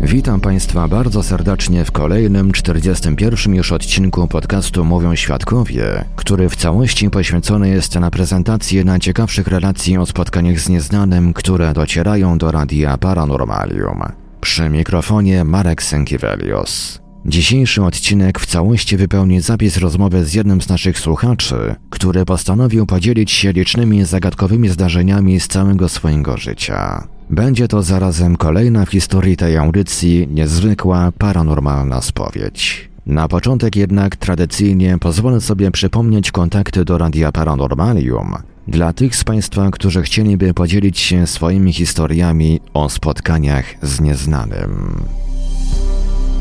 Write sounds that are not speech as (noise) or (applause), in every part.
Witam Państwa bardzo serdecznie w kolejnym 41 już odcinku podcastu Mówią Świadkowie, który w całości poświęcony jest na prezentację najciekawszych relacji o spotkaniach z nieznanym, które docierają do Radia Paranormalium. Przy mikrofonie Marek Sękiewelios. Dzisiejszy odcinek w całości wypełni zapis rozmowy z jednym z naszych słuchaczy, który postanowił podzielić się licznymi zagadkowymi zdarzeniami z całego swojego życia. Będzie to zarazem kolejna w historii tej audycji niezwykła paranormalna spowiedź. Na początek jednak tradycyjnie pozwolę sobie przypomnieć kontakty do Radia Paranormalium dla tych z Państwa, którzy chcieliby podzielić się swoimi historiami o spotkaniach z nieznanym.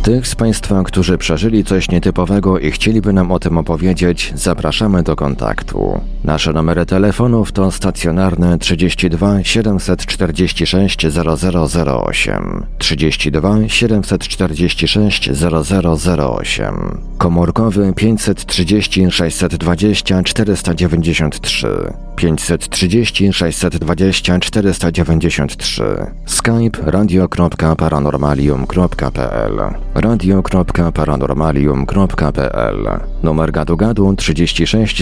Tych z Państwa, którzy przeżyli coś nietypowego i chcieliby nam o tym opowiedzieć, zapraszamy do kontaktu. Nasze numery telefonów to stacjonarne 32 746 0008, 32 746 0008, komórkowy 530 620 493, 530 620 493, skype radio.paranormalium.pl radio.paranormalium.pl Numer gadu gadu 36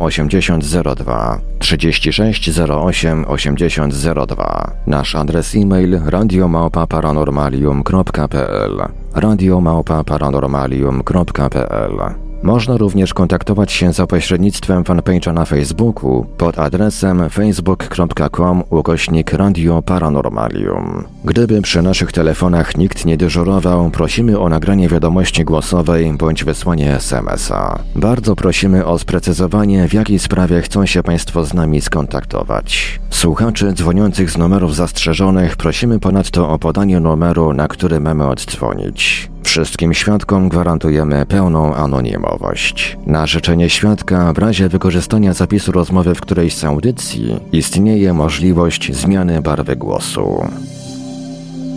08 8002 36 08 8002 Nasz adres e-mail radiomałpa-paranormalium.pl radiomałpa-paranormalium.pl można również kontaktować się za pośrednictwem fanpage'a na Facebooku pod adresem facebook.com ukośnik Radio Paranormalium. Gdyby przy naszych telefonach nikt nie dyżurował, prosimy o nagranie wiadomości głosowej bądź wysłanie SMS-a. Bardzo prosimy o sprecyzowanie, w jakiej sprawie chcą się Państwo z nami skontaktować. Słuchaczy dzwoniących z numerów zastrzeżonych prosimy ponadto o podanie numeru, na który mamy oddzwonić. Wszystkim świadkom gwarantujemy pełną anonimowość. Na życzenie świadka, w razie wykorzystania zapisu rozmowy w którejś z audycji, istnieje możliwość zmiany barwy głosu.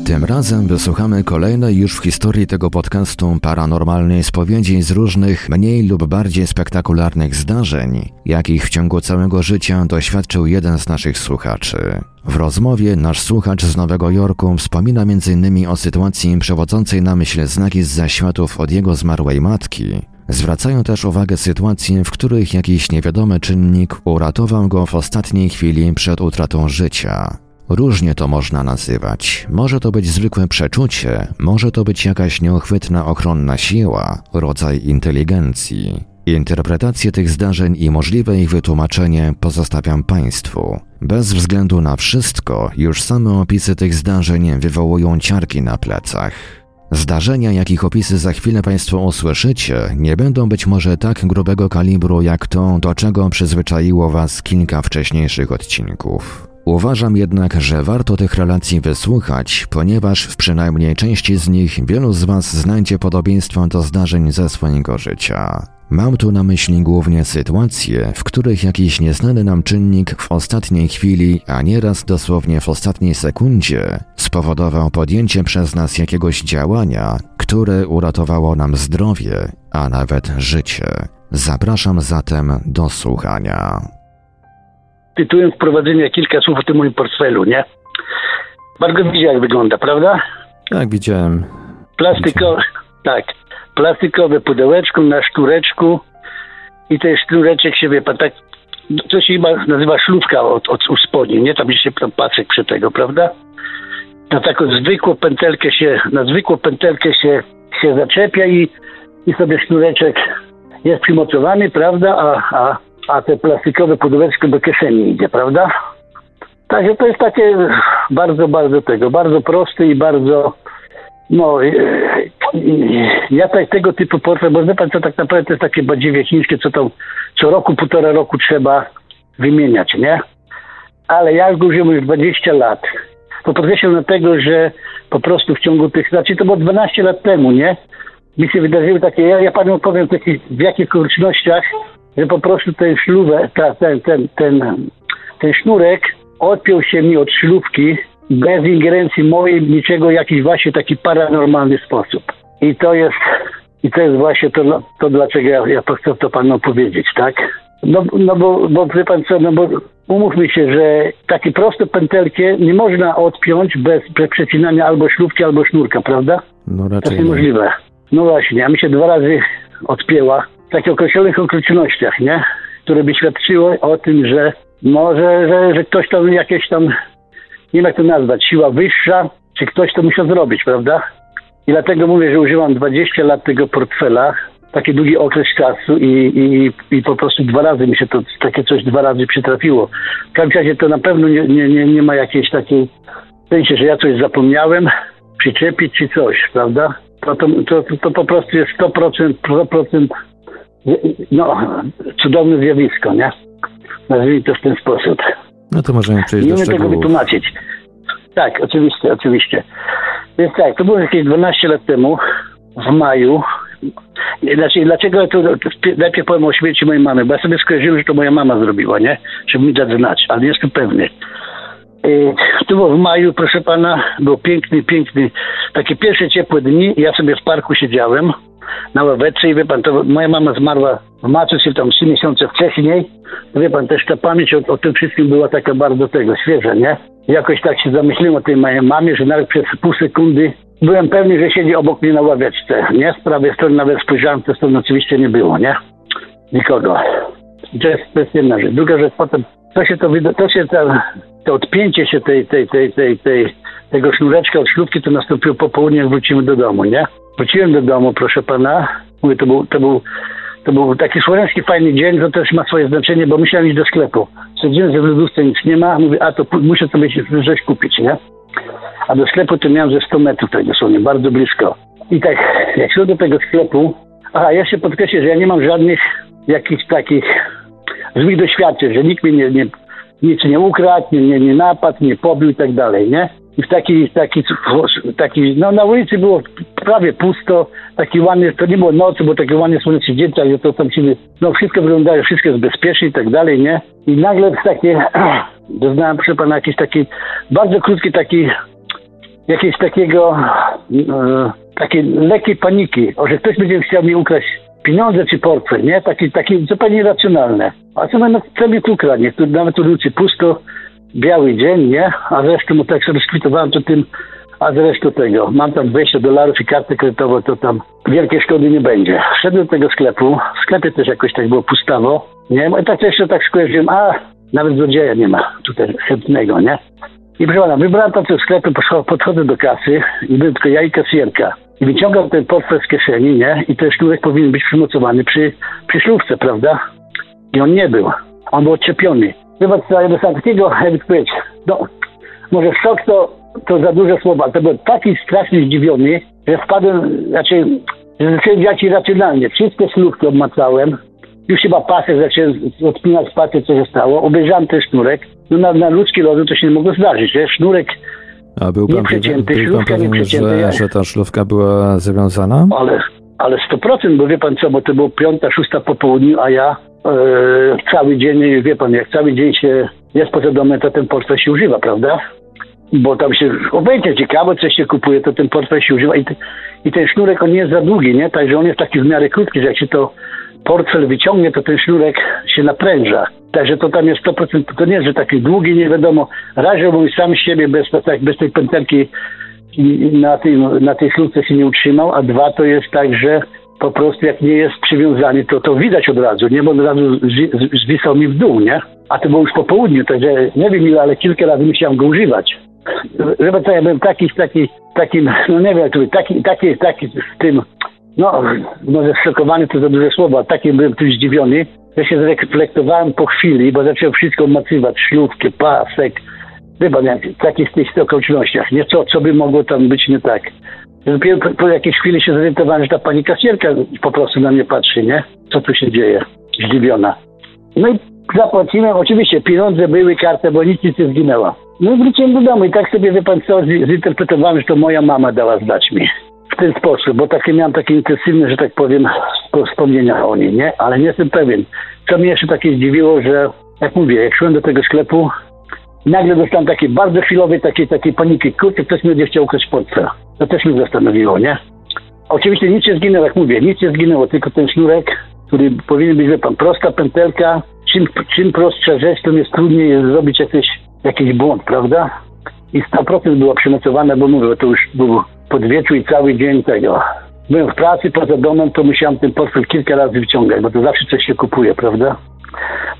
Tym razem wysłuchamy kolejnej już w historii tego podcastu paranormalnej spowiedzi z różnych mniej lub bardziej spektakularnych zdarzeń, jakich w ciągu całego życia doświadczył jeden z naszych słuchaczy. W rozmowie nasz słuchacz z Nowego Jorku wspomina m.in. o sytuacji przewodzącej na myśl znaki z zaświatów od jego zmarłej matki. Zwracają też uwagę sytuacje, w których jakiś niewiadomy czynnik uratował go w ostatniej chwili przed utratą życia. Różnie to można nazywać. Może to być zwykłe przeczucie, może to być jakaś nieuchwytna ochronna siła, rodzaj inteligencji. Interpretację tych zdarzeń i możliwe ich wytłumaczenie pozostawiam Państwu. Bez względu na wszystko, już same opisy tych zdarzeń wywołują ciarki na plecach. Zdarzenia, jakich opisy za chwilę Państwo usłyszycie, nie będą być może tak grubego kalibru jak to, do czego przyzwyczaiło Was kilka wcześniejszych odcinków. Uważam jednak, że warto tych relacji wysłuchać, ponieważ w przynajmniej części z nich wielu z Was znajdzie podobieństwo do zdarzeń ze swojego życia. Mam tu na myśli głównie sytuacje, w których jakiś nieznany nam czynnik w ostatniej chwili, a nieraz dosłownie w ostatniej sekundzie, spowodował podjęcie przez nas jakiegoś działania, które uratowało nam zdrowie, a nawet życie. Zapraszam zatem do słuchania. Tytułem wprowadzenia kilka słów o tym moim portfelu, nie? Bardzo widział, jak wygląda, prawda? Tak, widziałem. Plastiko, tak, plastikowe pudełeczko na sztureczku i ten sznureczek się, wie pan, tak, to się chyba nazywa szlówka od, od u spodni, nie? Tam się tam pasek przy tego, prawda? Na taką zwykłą pętelkę się, na zwykłą pętelkę się, się zaczepia i, i sobie sznureczek jest przymocowany, prawda? A, a, a te plastikowe pudełeczko do kieszeni idzie, prawda? Także to jest takie bardzo, bardzo tego, bardzo prosty i bardzo, no, e, ja tak tego typu portfel, bo wie pan co, tak naprawdę to jest takie badziewie chińskie, co tam co roku, półtora roku trzeba wymieniać, nie? Ale ja go użyłem już 20 lat. To podkreślam dlatego, że po prostu w ciągu tych, znaczy to było 12 lat temu, nie? Mi się wydarzyły takie, ja, ja panu powiem taki, w jakich okolicznościach, że po prostu ten ślubę, ta, ten, ten, ten, ten sznurek odpiął się mi od ślubki bez ingerencji mojej, niczego, jakiś właśnie taki paranormalny sposób. I to jest, i to jest właśnie to, to dlaczego ja, ja chcę to panu powiedzieć, tak? No, no bo, bo wie pan co, no bo umówmy się, że takie proste pętelkie nie można odpiąć bez, bez przecinania albo ślubki, albo sznurka, prawda? No To raczej jest nie. niemożliwe. No właśnie, a mi się dwa razy odpięła takich określonych okolicznościach, nie? Które by świadczyły o tym, że może, że, że ktoś tam jakieś tam, nie wiem jak to nazwać, siła wyższa, czy ktoś to musiał zrobić, prawda? I dlatego mówię, że używam 20 lat tego portfela, taki długi okres czasu i, i, i po prostu dwa razy mi się to, takie coś dwa razy przytrafiło. W każdym razie to na pewno nie, nie, nie, nie ma jakiejś takiej, w sensie, że ja coś zapomniałem, przyczepić czy coś, prawda? To, to, to, to po prostu jest 100%, 100% no, cudowne zjawisko, nie? Nazwijmy to w ten sposób. No to możemy przejść Nie do umiem tego szczegółów. wytłumaczyć. Tak, oczywiście, oczywiście. Więc tak, to było jakieś 12 lat temu, w maju. Znaczy, dlaczego ja to, to najpierw powiem o śmierci mojej mamy, bo ja sobie skojarzyłem, że to moja mama zrobiła, nie? Żeby mi dać znać, ale nie jestem pewny. Yy, To było w maju, proszę pana, był piękny, piękny, takie pierwsze ciepłe dni. Ja sobie w parku siedziałem na ławeczce i wie pan, to moja mama zmarła w marcu, tam trzy miesiące wcześniej. Wie pan, też ta pamięć o, o tym wszystkim była taka bardzo tego, świeża, nie? Jakoś tak się zamyśliłem o tej mojej mamie, że nawet przez pół sekundy byłem pewny, że siedzi obok mnie na ławeczce, nie? Z prawej strony nawet spojrzałem, to strony oczywiście nie było, nie? Nikogo. To jest, to jest jedna rzecz. Druga rzecz, potem to się to, to się ta, to odpięcie się tej, tej, tej, tej, tej, tego sznureczka od ślubki to nastąpiło po południu, jak wrócimy do domu, nie? Wróciłem do domu, proszę pana. Mówię, to był, to był, to był taki słowiański fajny dzień, to też ma swoje znaczenie, bo musiałem iść do sklepu. Stwierdziłem, że w lodówce nic nie ma. Mówię, a to muszę sobie coś kupić, nie? A do sklepu to miałem ze 100 metrów tak dosłownie, bardzo blisko. I tak, jak szedłem do tego sklepu, a ja się podkreślę, że ja nie mam żadnych jakichś takich złych doświadczeń, że nikt mnie nie, nie, nic nie ukradł, nie, nie, nie napadł, nie pobił i tak dalej, nie? I w taki, taki, taki, no na ulicy było prawie pusto, taki ładny, to nie było nocy, bo taki ładny słoneczny dzień, to tam się, no wszystko wyglądało, wszystko jest bezpieczne i tak dalej, nie? I nagle takie, (clears throat) doznałem, proszę pana, jakiś taki, bardzo krótki taki, jakiegoś takiego, e, takiej lekkiej paniki, o, że ktoś będzie chciał mi ukraść pieniądze czy portfel, nie? Taki, taki zupełnie irracjonalne. A co no, co mnie tu ukradnie? Tu, nawet tu ulicy pusto, biały dzień, nie? A zresztą, tak sobie skwitowałem to tym, a zresztą tego, mam tam 20 dolarów i kartę kredytową, to tam wielkiej szkody nie będzie. Wszedłem do tego sklepu, w sklepie też jakoś tak było pustawo, nie? I tak jeszcze tak skojarzyłem, a nawet złodzieja nie ma tutaj chętnego, nie? I proszę pana, wybrałem tam w sklepie, podchodzę do kasy i byłem tylko ja i kasjerka. I wyciągam ten portfel z kieszeni, nie? I ten sznurek powinien być przymocowany przy, przy ślubce, prawda? I on nie był. On był odczepiony. Chyba co, ja dostałem takiego, jakby powiedzieć, no, może szok to, to za duże słowa, to byłem taki strasznie zdziwiony, że wpadłem, znaczy, że zacząłem działać irracjonalnie. Wszystkie ślubki obmacałem, już chyba pasek zacząłem odpinać pasek, co się stało. Obejrzałem ten sznurek. No na, na ludzki rozum to się nie mogło zdarzyć, że sznurek, A był pan, Nieprzecięty, był pan pewien, że, że ta szlówka była zawiązana? ale, ale 100%, bo wie pan co, bo to było piąta, szósta po południu, a ja e, cały dzień, wie pan, jak cały dzień się jest poza domem, to ten portfel się używa, prawda? Bo tam się obejdzie ciekawe, coś się kupuje, to ten portfel się używa i, te, i ten sznurek on nie jest za długi, nie? Także on jest taki w miarę krótki, że jak się to portfel wyciągnie, to ten sznurek się napręża. Także to tam jest 100%, to nie jest, że taki długi, nie wiadomo. Raziłbym sam siebie bez, tak, bez tej pętelki na tej, na tej ślubce się nie utrzymał, a dwa to jest tak, że po prostu jak nie jest przywiązany, to to widać od razu, nie? Bo od razu zwi- zwisał mi w dół, nie? A to było już po południu, także nie wiem ile, ale kilka razy musiałem go używać. Żeby to ja byłem taki, taki, takim, no nie wiem, powiedzieć, taki, taki, taki z tym, no, może zszokowany to za duże słowo, a taki byłem tym zdziwiony, że się zreflektowałem po chwili, bo zacząłem wszystko obmacywać, ślubkę, pasek, chyba nie, takich tych okolicznościach, nie co, co by mogło tam być nie tak. Dopiero po, po jakiejś chwili się zorientowałem, że ta pani kasjerka po prostu na mnie patrzy, nie? Co tu się dzieje? Zdziwiona. No i zapłaciłem, oczywiście pieniądze były, karta, bo nic nic nie zginęła. No wróciłem do domu i tak sobie, wie pan co, zinterpretowałem, że to moja mama dała zdać mi. W ten sposób, bo takie miałem takie intensywne, że tak powiem, spo- wspomnienia o niej, nie? Ale nie jestem pewien. Co mnie jeszcze takie zdziwiło, że jak mówię, jak szłem do tego sklepu, nagle dostałem takie bardzo chwilowej takiej, takiej paniki. Kurczę, ktoś mi będzie chciał ukraść portfel. To też mnie zastanowiło, nie? Oczywiście nic nie zginęło, jak mówię, nic nie zginęło, tylko ten sznurek, który powinien być, wie pan, prosta pętelka. Czym, czym prostsza rzecz, tym jest trudniej zrobić jakiś, jakiś błąd, prawda? I 100% była przymocowana, bo mówię, to już był podwieczór i cały dzień tego. Byłem w pracy poza domem, to musiałem ten portfel kilka razy wyciągać, bo to zawsze coś się kupuje, prawda?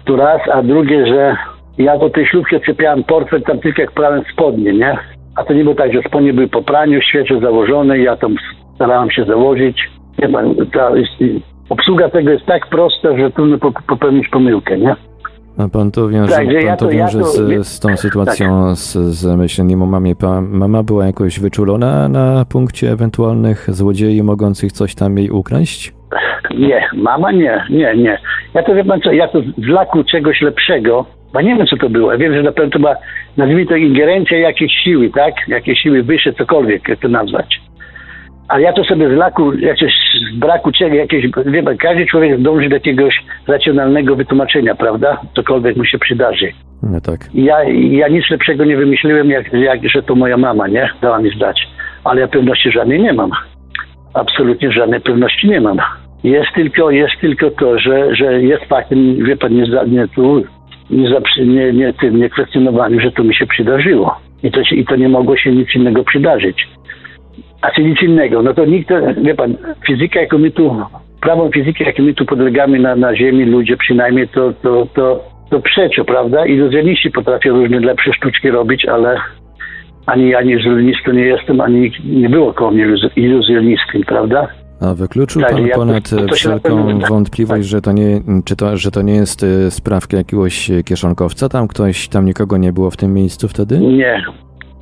To raz, a drugie, że ja po tej ślubce czepiałem portfel tam tylko jak prałem spodnie, nie? A to nie było tak, że spodnie były po praniu, świeże założone i ja tam starałem się założyć. Nie ta obsługa tego jest tak prosta, że trudno po- popełnić pomyłkę, nie? A pan to wiąże, Także pan ja to to- ja wiąże to- z, z tą sytuacją, z, z myśleniem o mamie. Mama była jakoś wyczulona na punkcie ewentualnych złodziei mogących coś tam jej ukraść? Nie, mama nie, nie, nie. Ja to wie pan co, ja to z laku czegoś lepszego, bo nie wiem co to było. Ja wiem, że na pewno to była, nazwijmy to ingerencja jakiejś siły, tak? Jakieś siły wyższe, cokolwiek, jak to nazwać. Ale ja to sobie z laku, jakiegoś z braku czegoś, jakieś, wie pan, każdy człowiek dąży do jakiegoś racjonalnego wytłumaczenia, prawda? Cokolwiek mu się przydarzy. No tak. Ja, ja nic lepszego nie wymyśliłem, jak, jak że to moja mama, nie? Dała mi zdać. Ale ja pewności żadnej nie mam. Absolutnie żadnej pewności nie mam. Jest tylko, jest tylko to, że, że jest faktem, wie pan, nie, nie tu, nie, nie, nie, tym, nie kwestionowaniu, że to mi się przydarzyło. I to, się, I to nie mogło się nic innego przydarzyć. A czy nic innego, no to nikt, wie pan, fizyka, jaką my tu, prawą fizyki, jakie my tu podlegamy na, na Ziemi, ludzie przynajmniej, to, to, to, to przeczą, prawda? Iluzjoniści potrafią różne lepsze sztuczki robić, ale ani ja nie iluzjonistą nie jestem, ani nie było koło mnie iluzjonistą, prawda? A wykluczył Tak, pan ja ponad to wszelką tak, wątpliwość, że to nie, czy to, że to nie jest y, sprawka jakiegoś kieszonkowca? Tam ktoś, tam nikogo nie było w tym miejscu wtedy? Nie,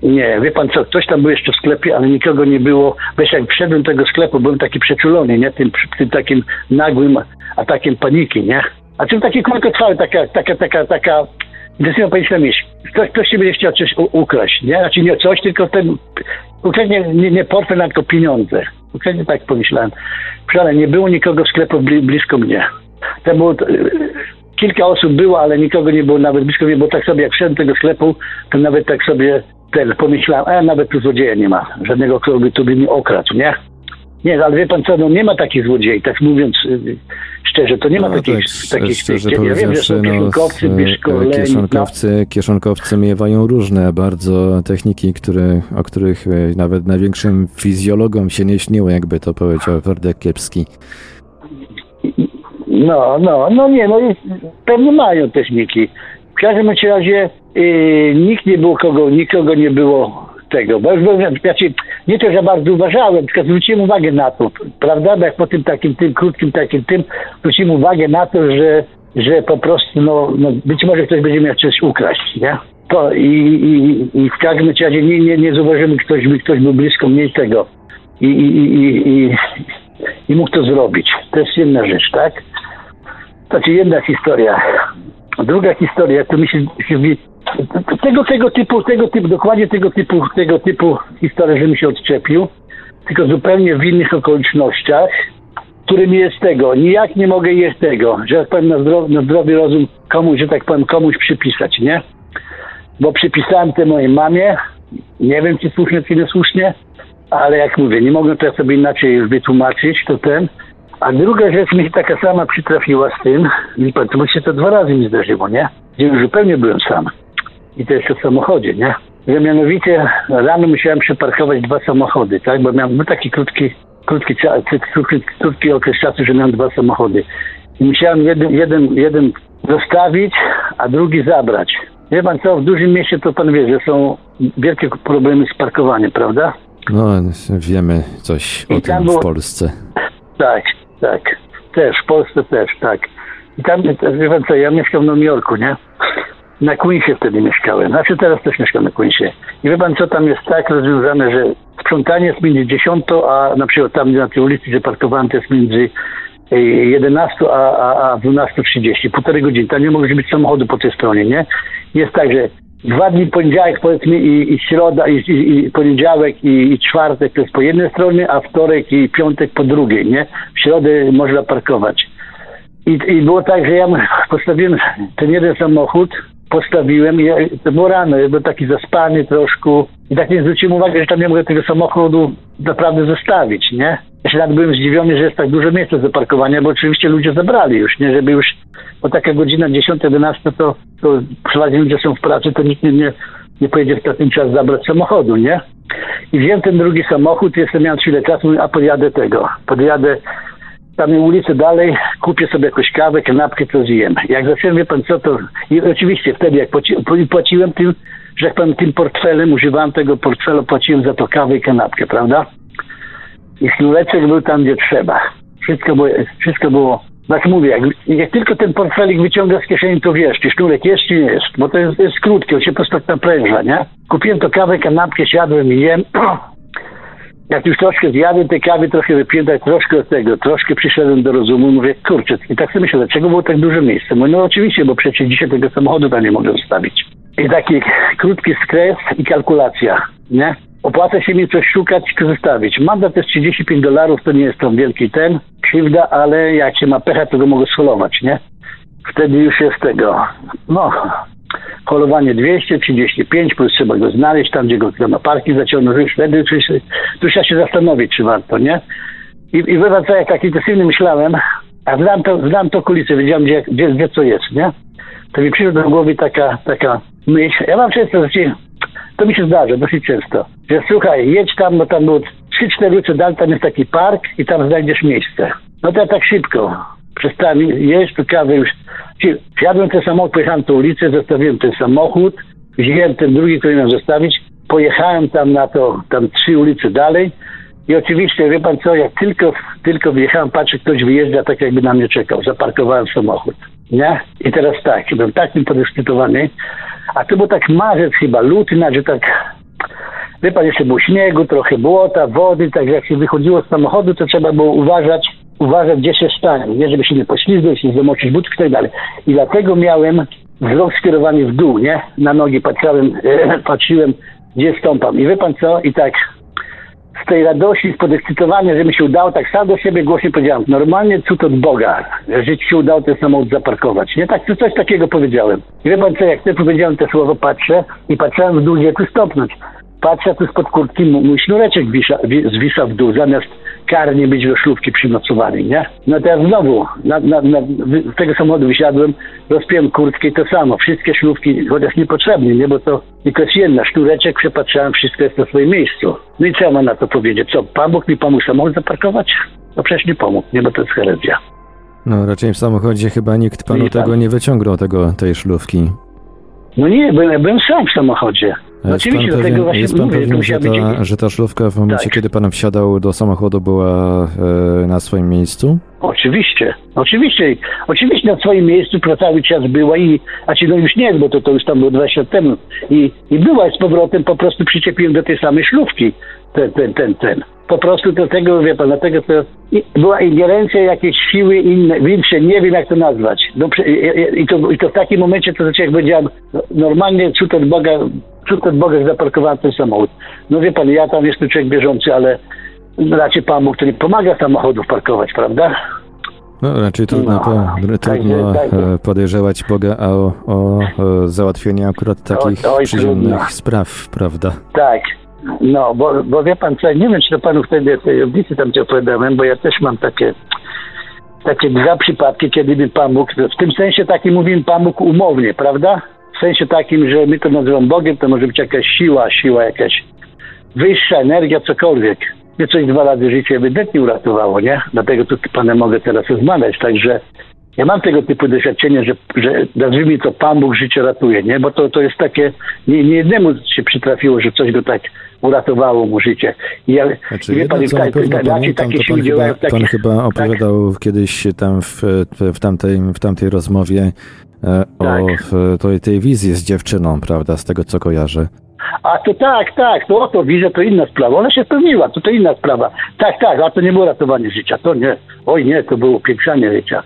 nie, wie pan co, ktoś tam był jeszcze w sklepie, ale nikogo nie było. Wiesz, jak wszedłem do tego sklepu, byłem taki przeczulony, nie? Tym, tym takim nagłym atakiem paniki, nie? A czym taki krótkotrwały, taka, taka, taka, taka, intensywna panika myśl. Ktoś, ktoś się będzie chciał coś ukraść, nie? Znaczy nie coś, tylko ten, konkretnie nie, nie portfel, tylko pieniądze. Konkretnie tak pomyślałem. Ale nie było nikogo w sklepu bli, blisko mnie. To było, to, kilka osób było, ale nikogo nie było nawet blisko mnie, bo tak sobie jak wszedłem do tego sklepu, to nawet tak sobie ten, pomyślałem, a nawet tu złodzieja nie ma, żadnego, kto by tu by mnie okradł, nie? Nie, ale wie pan co, no nie ma takich złodziei, tak mówiąc y, szczerze, to nie ma No takich, tak, takich szczerze ja wiem, że są no, kieszonkowcy, s- wyszkoleni, no, kieszonkowcy, kieszonkowcy miewają różne bardzo techniki, które, o których e, nawet największym fizjologom się nie śniło, jakby to powiedział Werdek Kiepski. No, no, no nie, no jest, pewnie mają techniki. W każdym razie yy, nikt nie było kogo, nikogo nie było tego, bo już byłem, znaczy, nie to, że bardzo uważałem, tylko zwróciłem uwagę na to, prawda, bo jak po tym takim, tym krótkim takim tym, zwróciłem uwagę na to, że, że po prostu, no, no być może ktoś będzie miał coś ukraść, nie? To i, i, i w każdym razie nie, nie, nie zauważymy, ktoś, by ktoś był blisko mnie tego. I, i, i, i, i mógł to zrobić. To jest jedna rzecz, tak? Znaczy jedna historia. Druga historia, to mi się, się tego, tego typu, tego typu, dokładnie tego typu, tego typu historia, że mi się odczepił, tylko zupełnie w innych okolicznościach, którym jest tego, nijak nie mogę jest tego, że tak powiem na, zdrow, na zdrowy rozum komuś, że tak powiem komuś przypisać, nie? Bo przypisałem to mojej mamie, nie wiem czy słusznie, czy niesłusznie, ale jak mówię, nie mogę teraz sobie inaczej wytłumaczyć, to ten. A druga rzecz mi się taka sama przytrafiła z tym, i pan, to mi się to dwa razy mi zdarzyło, nie? Gdzie już zupełnie byłem sam. I to jeszcze w samochodzie, nie? Że mianowicie rano musiałem przeparkować dwa samochody, tak? Bo miałem był taki krótki, krótki, krótki, krótki okres czasu, że miałem dwa samochody. I musiałem jeden, jeden, jeden zostawić, a drugi zabrać. Wie pan co, w dużym mieście to pan wie, że są wielkie problemy z parkowaniem, prawda? No, wiemy coś o tym w Polsce. Tak, tak. Też, w Polsce też, tak. I tam, wie pan co, ja mieszkam w Nowym Jorku, nie? Na Queensie wtedy mieszkałem. Znaczy teraz też mieszkam na Queensie. I wie pan co, tam jest tak rozwiązane, że sprzątanie jest między 10, a na przykład tam na tej ulicy, gdzie parkowałem, to jest między 11 a, a, a 12.30, półtorej godziny. Tam nie może być samochodu po tej stronie, nie? Jest tak, że dwa dni poniedziałek powiedzmy i, i środa, i, i, i poniedziałek i, i, czwartek to jest po jednej stronie, a wtorek i piątek po drugiej, nie? W środę można parkować. I, i było tak, że ja (laughs) postawiłem ten jeden samochód, postawiłem i to było rano, ja byłem taki zaspany troszkę i tak nie zwróciłem uwagi, że tam nie mogę tego samochodu naprawdę zostawić, nie? Ja się nawet byłem zdziwiony, że jest tak dużo miejsca do parkowania, bo oczywiście ludzie zabrali już, nie? Żeby już, bo taka godzina 10-11 to, to przeważnie ludzie są w pracy, to nikt nie, nie, nie pojedzie w ten czas zabrać samochodu, nie? I wziąłem ten drugi samochód, jestem miałem chwilę czasu, a podjadę tego, podjadę tam ulicę dalej, kupię sobie jakąś kawę, kanapkę, co zjem. Jak zacząłem, wie pan co, to i oczywiście wtedy jak płaci, płaciłem tym, że jak pan tym portfelem, używałem tego portfela, płaciłem za to kawę i kanapkę, prawda? I sznureczek był tam, gdzie trzeba. Wszystko było, wszystko było tak mówię, jak, jak, tylko ten portfelik wyciąga z kieszeni, to wiesz, czy sznurek jest, czy nie jest. Bo to jest, jest krótkie, on się po prostu tak napręża, nie? Kupiłem to kawę, kanapkę, siadłem i jem. (clears throat) jak już troszkę zjadłem tej kawy, trochę wypiłem, troszkę od tego, troszkę przyszedłem do rozumu, mówię, kurczę, i tak sobie myślę, dlaczego było tak duże miejsce? Mówię, no oczywiście, bo przecież dzisiaj tego samochodu tam nie mogę zostawić. I taki krótki skres i kalkulacja, nie? Opłaca się mi coś szukać zostawić. Mandat jest 35 dolarów, to nie jest tam wielki ten, krzywda, ale jak się ma pecha, to go mogę scholować, nie? Wtedy już jest tego, no, holowanie 235, plus trzeba go znaleźć tam, gdzie go na parki zaciągnąć, wtedy już, już trzeba się zastanowić, czy warto, nie? I, i wywa co, jak tak intensywnie myślałem, a znam to, znam to kulisy, wiedziałem, gdzie, gdzie, gdzie co jest, nie? To mi przyszła do głowy taka, taka myśl. Ja mam często, że to mi się zdarza dosyć często, że słuchaj, jedź tam, no tam było 3-4 ulice dalej, tam jest taki park i tam znajdziesz miejsce. No to ja tak szybko przestałem jeść, tu kawę już. Wsiadłem ten samochód, pojechałem tę ulicę, zostawiłem ten samochód, wziąłem ten drugi, który miałem zostawić, pojechałem tam na to, tam trzy ulice dalej i oczywiście, wie pan co, jak tylko, tylko wyjechałem, patrzę, ktoś wyjeżdża tak jakby na mnie czekał, zaparkowałem samochód, nie? I teraz tak, byłem takim podekscytowany, a to był tak marzec chyba, luty, że tak Wie pan, jeszcze było śniegu, trochę błota, wody, tak jak się wychodziło z samochodu, to trzeba było uważać, uważać, gdzie się stanie, nie żeby się nie poślizgnąć, nie zamoczyć butów i tak dalej. I dlatego miałem wzrok skierowany w dół, nie? Na nogi patrzyłem, e, patrzyłem, gdzie stąpam. I wie pan co? I tak z tej radości, z podekscytowania, że mi się udało, tak sam do siebie głośno powiedziałem, normalnie cud od Boga, że ci się udało ten samochód zaparkować. Nie tak, coś takiego powiedziałem. I wie pan co, jak ty powiedziałem te słowo, patrzę i patrzyłem w dół, gdzie tu stopnąć. Patrzę, tu spod kurtki mój sznureczek wisa, zwisa w dół, zamiast karnie być do szlówki przymocowany, nie? No teraz znowu, na, na, na, z tego samochodu wysiadłem, rozpiąłem kurtkę i to samo. Wszystkie szlówki, chociaż niepotrzebne, nie? Bo to tylko jest jedna. Sznureczek przepatrzałem, wszystko jest na swoim miejscu. No i co ja mam na to powiedzieć? Co, Pan Bóg mi pomógł samochód zaparkować? No przecież nie pomógł, nie? Bo to jest herezja. No raczej w samochodzie chyba nikt panu tego nie wyciągnął, tego, tej szlówki. No nie, byłem, byłem sam w samochodzie. No oczywiście, pewien, właśnie jest pan mówię, pewien że, ta, że ta szlówka w momencie, tak. kiedy pan wsiadał do samochodu była e, na swoim miejscu? Oczywiście, oczywiście, oczywiście na swoim miejscu cały czas była i, a ci no już nie, bo to, to już tam było 20 lat temu i, i była z powrotem, po prostu przyczepiłem do tej samej szlówki ten, ten, ten, ten. Po prostu do tego, wie pan, dlatego to była ingerencja jakiejś siły inne, większe, nie wiem jak to nazwać. No, i, to, I to w takim momencie, to znaczy jak powiedziałem, normalnie cud od Boga, cud od Boga zaparkowałem ten samochód. No wie pan, ja tam jestem człowiek bieżący, ale raczej Pan Bóg, który pomaga samochodów parkować, prawda? No raczej trudno, no, po, trudno tak, tak. podejrzewać Boga o, o, o załatwienie akurat takich oj, przyziemnych spraw, prawda? Tak, no, bo, bo wie pan co, nie wiem, czy to panu wtedy tej audycji tam ci opowiadałem, bo ja też mam takie takie dwa przypadki, kiedy by Pan Bóg, w tym sensie takim mówimy Pan Bóg umownie, prawda? W sensie takim, że my to nazywamy Bogiem, to może być jakaś siła, siła jakaś wyższa, energia, cokolwiek. mnie coś dwa razy życie ewidentnie uratowało, nie? Dlatego tu panem mogę teraz rozmawiać, także ja mam tego typu doświadczenie, że, że nazwijmy to Pan Bóg życie ratuje, nie? Bo to, to jest takie, nie, nie jednemu się przytrafiło, że coś go tak uratowało mu życie. I ja, znaczy, wie pan, co na pewno pamiętam, to pan, chyba, takie, pan chyba tak. opowiadał tak. kiedyś tam w, w, tamtej, w tamtej rozmowie e, tak. o tej, tej wizji z dziewczyną, prawda, z tego co kojarzę. A to tak, tak, to oto wizja to inna sprawa. Ona się spełniła, to to inna sprawa. Tak, tak, a to nie było ratowanie życia, to nie. Oj nie, to było upiększanie życia.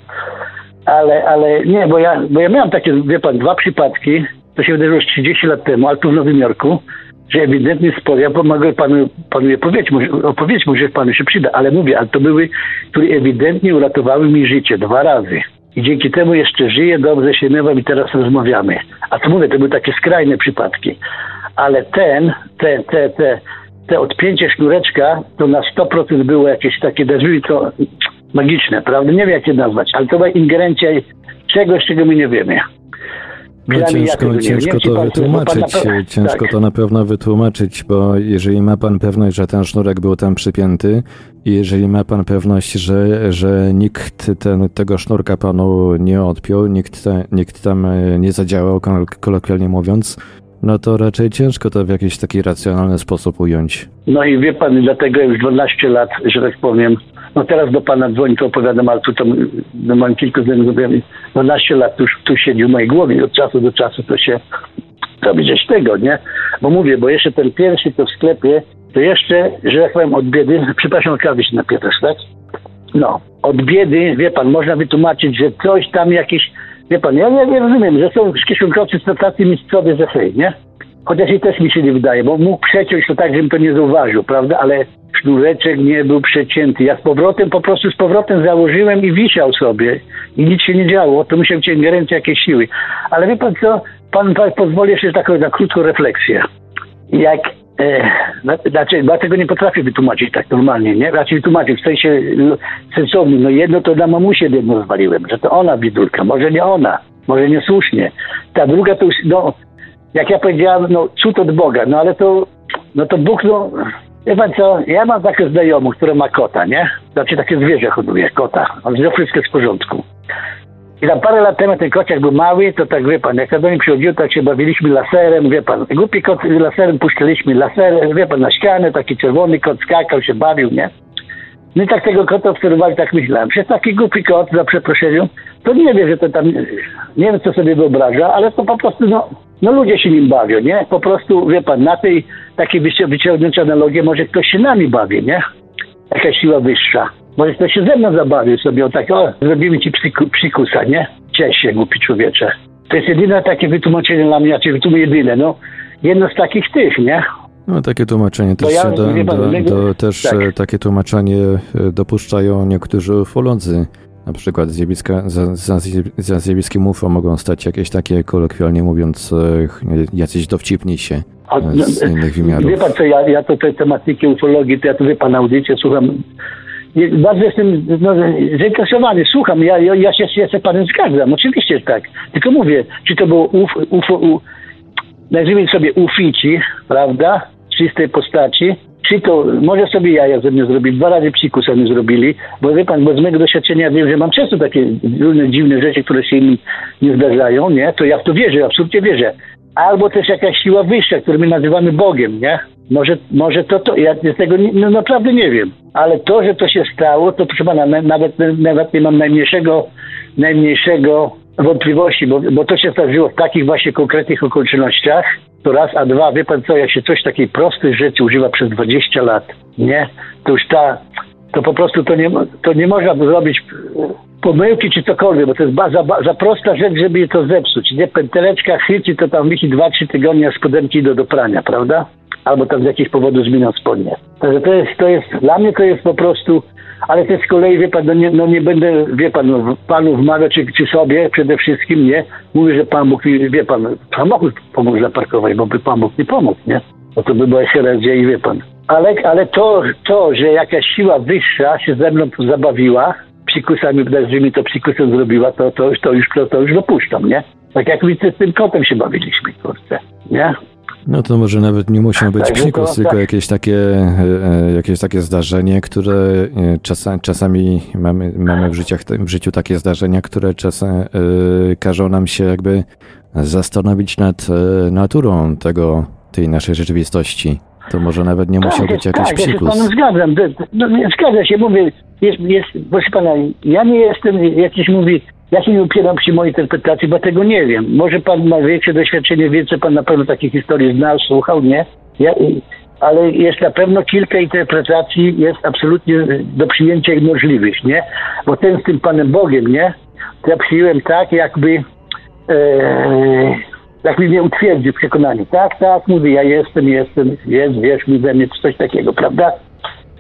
Ale, ale nie, bo ja, bo ja miałem takie, wie pan, dwa przypadki, to się wydarzyło 30 lat temu, ale tu w Nowym Jorku, że ewidentnie sporo, ja pomogę panu, panu opowiedzieć, opowiedzieć mu, że panu się przyda, ale mówię, ale to były, które ewidentnie uratowały mi życie dwa razy. I dzięki temu jeszcze żyję, dobrze się mywam i teraz rozmawiamy. A to mówię, to były takie skrajne przypadki. Ale ten, te, te, te, te odpięcie sznureczka, to na 100% było jakieś takie, to magiczne, prawda? Nie wiem jak je nazwać, ale to była ingerencja czegoś, czego my nie wiemy. No ciężko, ciężko to wytłumaczyć, ciężko tak. to na pewno wytłumaczyć, bo jeżeli ma pan pewność, że ten sznurek był tam przypięty i jeżeli ma pan pewność, że, że nikt ten, tego sznurka panu nie odpiął, nikt, te, nikt tam e, nie zadziałał, kolokwialnie mówiąc, no to raczej ciężko to w jakiś taki racjonalny sposób ująć. No i wie pan, dlatego już 12 lat, że tak powiem, no teraz do pana dzwoni, to opowiadam, ale tu tam no, mam kilku znajomych, 12 lat tu, tu siedzi w mojej głowie od czasu do czasu to się robi coś tego, nie? Bo mówię, bo jeszcze ten pierwszy to w sklepie, to jeszcze, że jak powiem, od biedy, (laughs) przepraszam, kawy się napie tak? No, od biedy, wie pan, można wytłumaczyć, że coś tam jakieś, wie pan, ja nie, rozumiem, że są kieszonkowcy z tacy mistrzowie ze hej, nie? Chociaż i też mi się nie wydaje, bo mógł przeciąć to tak, żebym to nie zauważył, prawda? Ale sznureczek nie był przecięty. Ja z powrotem, po prostu z powrotem założyłem i wisiał sobie. I nic się nie działo. To musiał być ingerencja jakiejś siły. Ale wie pan co? Pan, pan pozwoli jeszcze taką na krótką refleksję. Jak E, znaczy, bo ja tego nie potrafię wytłumaczyć tak normalnie, nie? Raczej wytłumaczyć w sensie sensownym. No jedno to na mamusie jedno zwaliłem, że to ona bidulka, może nie ona, może niesłusznie. Ta druga to już, no, jak ja powiedziałem, no cud od Boga, no ale to, no to Bóg, no, wie pan co, ja mam takie znajomych, które ma kota, nie? Znaczy takie zwierzę hoduje, kota, on że wszystko w porządku. I tam parę lat temu ten kociak był mały, to tak wie pan, jak ja do nim przychodziłem, tak się bawiliśmy laserem, wie pan, głupi kot laserem puszczaliśmy laserem, wie pan, na ścianę, taki czerwony kot skakał, się bawił, nie? No i tak tego kota obserwowali, tak myślałem. Przez taki głupi kot, za przeproszeniem, to nie wie, że to tam, nie wiem co sobie wyobraża, ale to po prostu, no, no ludzie się nim bawią, nie? Po prostu, wie pan, na tej takiej wyciągnięcia analogię może ktoś się nami bawi, nie? Jakaś siła wyższa. Może ktoś się ze mną zabawi sobie, o tak, o, zrobimy ci psiku, psikusa, nie? Cześć się, głupi człowiecze. To jest jedyne takie wytłumaczenie dla mnie, czy wytłumaczenie jedyne, no. Jedno z takich tych, nie? No takie tłumaczenie też, ja, do, do, do, też tak. E, takie tłumaczenie e, dopuszczają niektórzy ufolodzy. Na przykład zjawiska, za, za, za zjawiskiem UFO mogą stać jakieś takie, kolokwialnie mówiąc, e, jacyś dowcipniejsi z innych wymiarów. Wie pan co, ja, ja to te tematyki ufologii, to ja tu wie pan audycję słucham bardzo jestem no, zainteresowany, słucham, ja, ja, ja, się, ja się panem zgadzam, oczywiście tak. Tylko mówię, czy to było uf, UFO, u, nazwijmy sobie ufici, prawda, czystej postaci, to, może sobie jaja ze mnie zrobili, dwa razy psiku sobie zrobili, bo wie pan, bo z mojego doświadczenia wiem, że mam często takie różne dziwne rzeczy, które się mi nie zdarzają, nie, to ja w to wierzę, absolutnie wierzę. Albo też jakaś siła wyższa, którą my nazywamy Bogiem, nie? Może, może to, to ja tego nie, no naprawdę nie wiem. Ale to, że to się stało, to proszę pana, nawet, nawet nie mam najmniejszego, najmniejszego wątpliwości, bo, bo to się zdarzyło w takich właśnie konkretnych okolicznościach, to raz, a dwa, wie pan co, jak się coś takiej prostej rzeczy używa przez 20 lat, nie? To już ta, to po prostu to nie, to nie można zrobić pomyłki czy cokolwiek, bo to jest za, za prosta rzecz, żeby je to zepsuć. Nie, pęteleczka chyci, to tam wisi 2-3 tygodnie, a spodenki do, do prania, prawda? Albo tam z jakichś powodów zmienią spodnie. Także to jest, to jest, dla mnie to jest po prostu, ale też z kolei, wie pan, no nie, no nie będę, wie pan, no, panu wmawiać, czy, czy sobie przede wszystkim, nie? Mówię, że Pan Bóg, wie pan, samochód pomógł zaparkować, bo by Pan Bóg nie pomógł, nie? Bo to by była herezja i wie pan. Ale, ale to, to, że jakaś siła wyższa się ze mną zabawiła, psikusami, że to psikusem zrobiła, to, to, to, już, to, to już dopuszczam, nie? Tak jak my z tym kotem się bawiliśmy, kurczę, nie? No to może nawet nie muszą być to psikus, tylko tak. jakieś takie, e, jakieś takie zdarzenie, które e, czasa, czasami mamy, mamy w, życiach, w życiu takie zdarzenia, które czasem e, każą nam się jakby zastanowić nad e, naturą tego, tej naszej rzeczywistości. To może nawet nie musiał być jakiś tak, ja się z psikus. panem zgadzam. No, zgadza się, mówię, jest, jest, proszę pana, ja nie jestem jakiś, mówi, ja się nie upieram przy mojej interpretacji, bo tego nie wiem. Może pan ma większe doświadczenie, więcej pan na pewno takich historii znał, słuchał, nie? Ja, ale jest na pewno kilka interpretacji, jest absolutnie do przyjęcia i możliwych, nie? Bo ten z tym Panem Bogiem, nie? To ja przyjąłem tak, jakby e, jakby mnie utwierdził w przekonaniu. Tak, tak, mówię, ja jestem, jestem, jest, wiesz mi mnie coś takiego, prawda?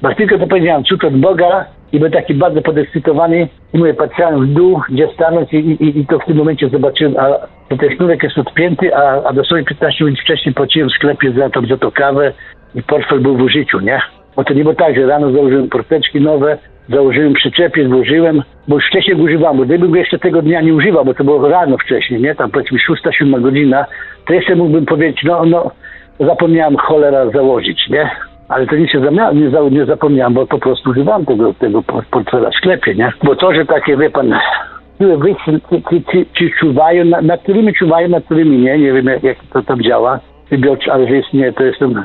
Bo tylko to powiedziałem, cud od Boga i byłem taki bardzo podekscytowany i mówię, patrzyłem w dół, gdzie stanąć i, i, i to w tym momencie zobaczyłem, a że ten sznurek jest odpięty, a, a dosłownie 15 minut wcześniej płaciłem w sklepie za to, za to kawę i portfel był w użyciu, nie? Bo to nie było tak, że rano założyłem porteczki nowe, założyłem przyczepiec, włożyłem, bo już wcześniej go używałem, bo gdybym jeszcze tego dnia nie używał, bo to było rano wcześniej, nie? Tam powiedzmy 6-7 godzina, to jeszcze mógłbym powiedzieć, no, no, zapomniałem cholera założyć, nie? Ale to nic się nie, za, nie zapomniałem, bo po prostu używałem tego, tego por- portfela w sklepie, nie? Bo to, że takie, wie pan, wy, ci, ci, ci, ci czuwają, na, nad którymi czuwają, nad którymi nie, nie wiem jak, jak to tam działa, ale że istnieje, to jestem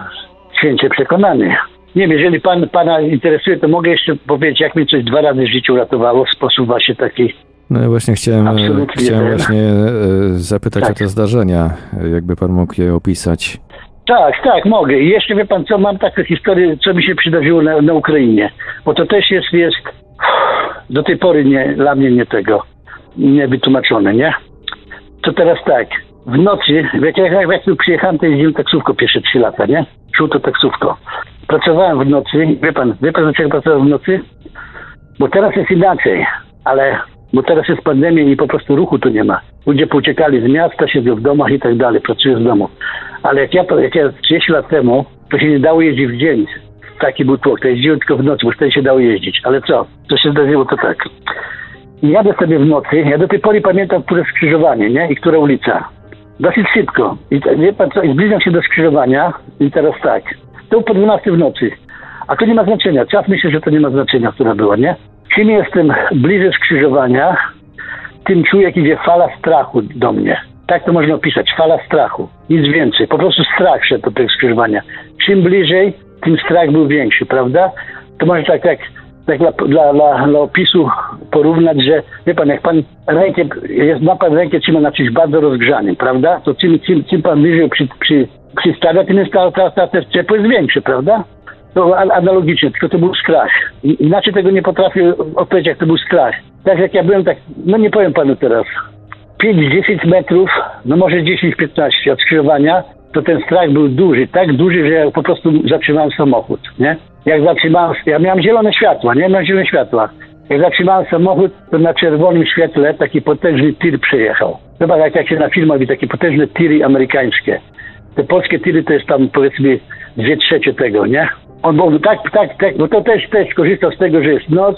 święcie przekonany. Nie wiem, jeżeli pan, pana interesuje, to mogę jeszcze powiedzieć, jak mnie coś dwa razy w życiu uratowało w sposób właśnie taki. No i właśnie chciałem, e, Absolutnie chciałem właśnie e, zapytać Tak. o te zdarzenia, e, jakby pan mógł je opisać. Tak, tak, mogę. I jeszcze wie pan co, mam taką historię, co mi się przydarzyło na, na Ukrainie. Bo to też jest, jest do tej pory nie, dla mnie nie tego, nie wytłumaczone, nie? To teraz tak, w nocy, jak, jak tu przyjechałem, to jeździłem taksówką pierwsze trzy lata, nie? Żółto taksówko. Pracowałem w nocy, wie pan, wie pan dlaczego pracowałem w nocy? Bo teraz jest inaczej, ale bo teraz jest pandemia i po prostu ruchu tu nie ma. Ludzie pouciekali z miasta, siedzą w domach i tak dalej, pracują z domu. Ale jak ja, jak ja 30 lat temu, to się nie dało jeździć w dzień. Taki był tłok, to jeździłem tylko w nocy, bo wtedy się dało jeździć. Ale co? Co się zdarzyło, to tak. Jadę sobie w nocy, ja do tej pory pamiętam, które skrzyżowanie, nie? I która ulica. Dosyć szybko. I wie pan co, i zbliżam się do skrzyżowania i teraz tak. To po 12 w nocy. A to nie ma znaczenia. Czas myślę, że to nie ma znaczenia, która była, nie? Czym jestem bliżej skrzyżowania, tym czuję, jak idzie fala strachu do mnie. Tak to można opisać, fala strachu. Nic więcej. Po prostu strach szedł do tego skrzyżowania. Czym bliżej, tym strach był większy, prawda? To może tak, tak, tak dla, dla, dla, dla opisu porównać, że wie pan, jak pan rękę, jest, ma pan rękę trzyma na czymś bardzo rozgrzanym, prawda? To czym, czym, czym pan bliżej przy, przy, przystawia, tym jest ta, ta, ta, ciepło jest większe, prawda? To analogicznie, tylko to był strach. Inaczej tego nie potrafię odpowiedzieć, jak to był strach. Tak jak ja byłem, tak, no nie powiem panu teraz, 5-10 metrów, no może 10-15 od skrzyżowania, to ten strach był duży, tak duży, że ja po prostu zatrzymałem samochód, nie? Jak zatrzymałem, ja miałem zielone światła, nie? Miałem zielone światła. Jak zatrzymałem samochód, to na czerwonym świetle taki potężny tir przejechał. Chyba jak, się na filmach widzi, takie potężne tiry amerykańskie. Te polskie tiry to jest tam powiedzmy dwie trzecie tego, nie? On był tak, tak, tak, bo to też, też korzystał z tego, że jest noc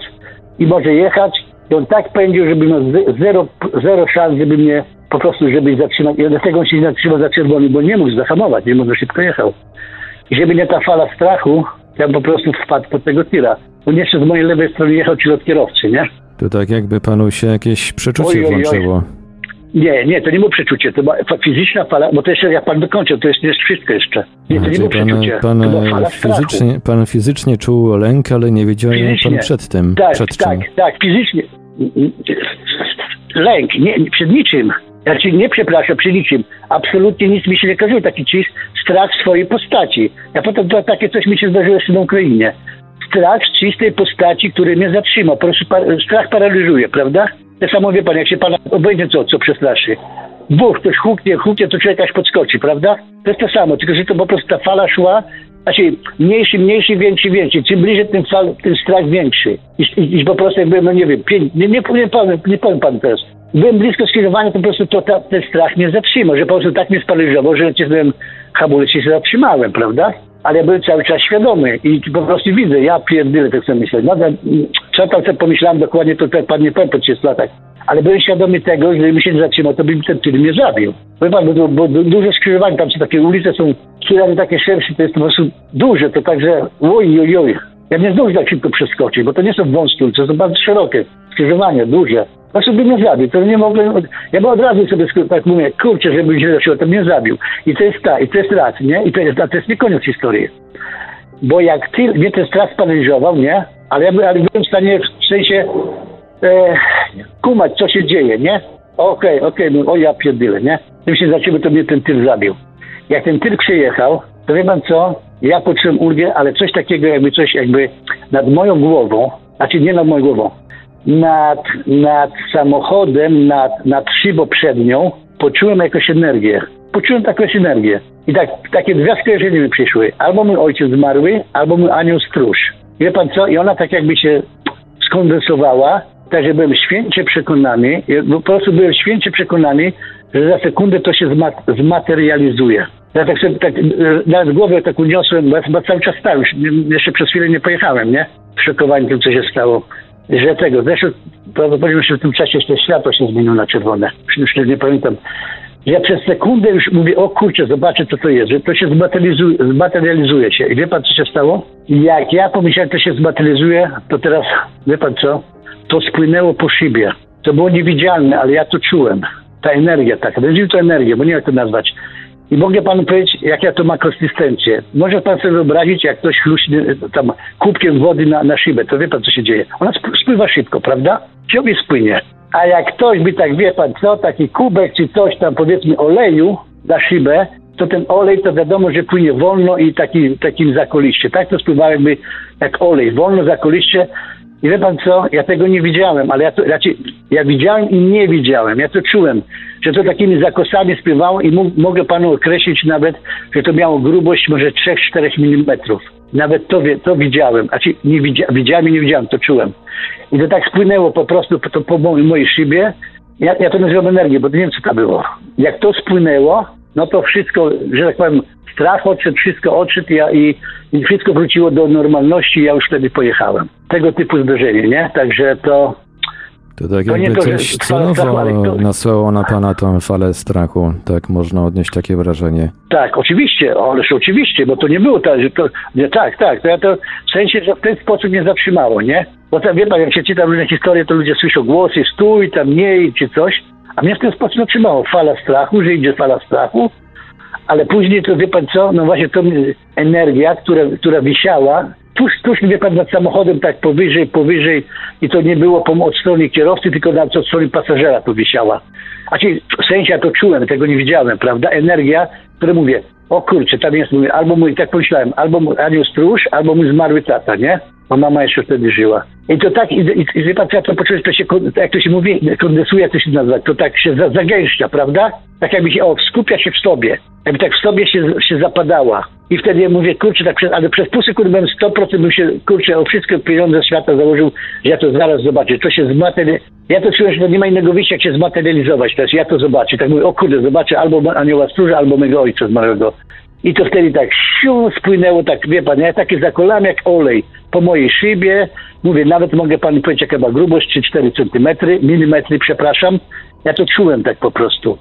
i może jechać. I on tak pędził, żeby miał ze- zero, zero szans, żeby mnie po prostu, żeby zatrzymać. I dlatego on się nie zatrzymał za bo nie mógł zahamować, nie mógł szybko jechał. I żeby nie ta fala strachu, ja po prostu wpadł pod tego tira. On jeszcze z mojej lewej strony jechał ci od kierowcy, nie? To tak jakby panu się jakieś przeczucie Oj, oj, oj. Nie, nie, to nie było przeczucie, to była fizyczna fala, bo to jeszcze jak pan dokończył, to jest, jest wszystko jeszcze. Nie, to nie było pan, przeczucie, pan, strachu. fizycznie, pan fizycznie czuł lęk, ale nie wiedział pan Fizycznie. przed tym. Tak, przed tak, czym. tak, fizycznie. Lęk, nie, przed niczym. Ja ci nie przepraszam, przy niczym. Absolutnie nic mi się nie kazało, taki czyś strach swojej postaci. Ja potem to, takie coś mi się zdarzyło jeszcze na Ukrainie. Strach z czystej postaci, który mnie zatrzymał. Po prostu pa- strach paraliżuje, prawda? Tak samo wie pan, jak się pana obejdzie, co, co przestraszy. Buch, ktoś huknie, huknie, to człowiek aż podskoczy, prawda? To jest to samo, tylko że to po prostu ta fala szła, znaczy mniejszy, mniejszy, większy, większy. Czym bliżej ten, fal, ten strach większy. I, i, i po prostu jak byłem, no nie wiem, pięć, nie, nie, powiem, nie powiem panu teraz. Byłem blisko skrzyżowania, to po prostu to, ta, ten strach mnie zatrzymał, że po prostu tak mnie sparaliżował, że nacisnąłem hamulec i się zatrzymałem, prawda? Ale ja byłem cały czas świadomy i po prostu widzę, ja pierdolę, tak sobie myślę. No, co tam sobie pomyślałem dokładnie, to tak pan nie powiem po 30 latach. Ale byłem świadomy tego, że gdybym się nie zatrzymał, to by ten tyl mnie zabił. Pan, bo, bo duże skrzyżowanie, tam są takie ulice, są trzy takie szersze, to jest po prostu duże, to także oj, oj, oj. Ja nie zdążę tak szybko przeskoczyć, bo to nie są wąskie ulice, to są bardzo szerokie skrzyżowania, duże. No sobie mnie zabił, to nie mogłem, ja bym od razu sobie tak mówię, kurczę, żeby źle się, to mnie zabił. I to jest ta, i to jest raz, nie? I to jest, a to jest nie koniec historii. Bo jak ty, mnie ten strach sparaliżował, nie? Ale ja ale byłem w stanie, w sensie, e, kumać, co się dzieje, nie? Okej, okay, okej, okay, o ja pierdolę, nie? Tym się zaczęły, to mnie ten tyl zabił. Jak ten tyl przyjechał, to wie pan co? Ja poczułem ulgę, ale coś takiego jakby coś jakby nad moją głową, znaczy nie nad moją głową, nad, nad samochodem, nad, nad szybą przednią, poczułem jakąś energię. Poczułem jakąś energię. I tak, takie dwie skojarzenia mi przyszły. Albo mój ojciec zmarły, albo mój anioł stróż. Wie pan co? I ona tak jakby się skondensowała, tak że byłem święcie przekonany, po prostu byłem święcie przekonany, że za sekundę to się zmaterializuje. Ja tak sobie tak, nawet głowę tak uniosłem, bo ja cały czas stałem, jeszcze przez chwilę nie pojechałem, nie? W tym, co się stało że tego, zresztą prawdopodobnie w tym czasie jeszcze światło się zmieniło na czerwone. Już nie pamiętam. Ja przez sekundę już mówię, o kurczę, zobaczę co to jest, że to się zmaterializuje, zmaterializuje się. I wie pan co się stało? Jak ja pomyślałem, że to się zmaterializuje, to teraz, wie pan co? To spłynęło po szybie. To było niewidzialne, ale ja to czułem. Ta energia taka, nazwijmy to energię, bo nie wiem jak to nazwać. I mogę panu powiedzieć, jak ja to ma konsystencję. Może pan sobie wyobrazić, jak ktoś chluśnie tam kubkiem wody na, na szybę, to wie pan, co się dzieje. Ona spływa szybko, prawda? Ciągle spłynie. A jak ktoś by tak, wie pan co, taki kubek czy coś tam, powiedzmy, oleju na szybę, to ten olej to wiadomo, że płynie wolno i taki, takim zakoliście. Tak to spływa jakby jak olej, wolno zakoliście, i wie pan co, ja tego nie widziałem, ale ja to raczej, ja widziałem i nie widziałem, ja to czułem, że to takimi zakosami spływało i mogę panu określić nawet, że to miało grubość może 3-4 mm. Nawet to, to widziałem, znaczy nie widzia, widziałem i nie widziałem, to czułem. I to tak spłynęło po prostu po, po mojej szybie, ja, ja to nazywam energię, bo nie wiem co to było. Jak to spłynęło, no to wszystko, że tak powiem, strach odszedł, wszystko odszedł ja, i, i wszystko wróciło do normalności ja już wtedy pojechałem. Tego typu zdarzenie, nie? Także to... To tak jakby to, coś celowo to... nasłało na pana tą falę strachu, tak można odnieść takie wrażenie. Tak, oczywiście, ależ oczywiście, bo to nie było tak, że to, nie, tak, tak, to ja to w sensie, że w ten sposób mnie zatrzymało, nie? Bo tam, wie pan, jak się czyta różne historie, to ludzie słyszą głosy, stój, tam nie czy coś, a mnie w ten sposób zatrzymało fala strachu, że idzie fala strachu, ale później to wie pan co, no właśnie to energia, która, która wisiała, tuż, tuż wie pan nad samochodem tak powyżej, powyżej i to nie było od strony kierowcy, tylko nad od strony pasażera to wisiała. A czyli w sensie ja to czułem, tego nie widziałem, prawda? Energia, która mówię, o kurczę, tam jest mój, albo mój, tak pomyślałem, albo mój anioł stróż, albo mój zmarły tata, nie? Bo mama jeszcze wtedy żyła. I to tak, i, i, i to poczułem, to się, jak to się mówi, kondensuje, to się nazywa, to tak się zagęszcza, prawda? Tak jakby się, o, skupia się w sobie. Jakby tak w sobie się, się zapadała. I wtedy ja mówię, kurczę, tak przez, ale przez pół sekundy byłem 100% bym się, kurczę, o wszystkie pieniądze świata założył, że ja to zaraz zobaczę. To się zmaterializuje. Ja to czułem, że nie ma innego wyjścia, jak się zmaterializować. Teraz ja to zobaczę. Tak mówię, o kurde, zobaczę albo anioła stróża, albo mego ojca zmarłego. I to wtedy tak siu, spłynęło, tak wie pan, ja takie zakolałem jak olej po mojej szybie. Mówię, nawet mogę panu powiedzieć, jaka ma grubość, 3-4 centymetry, milimetry, przepraszam. Ja to czułem tak po prostu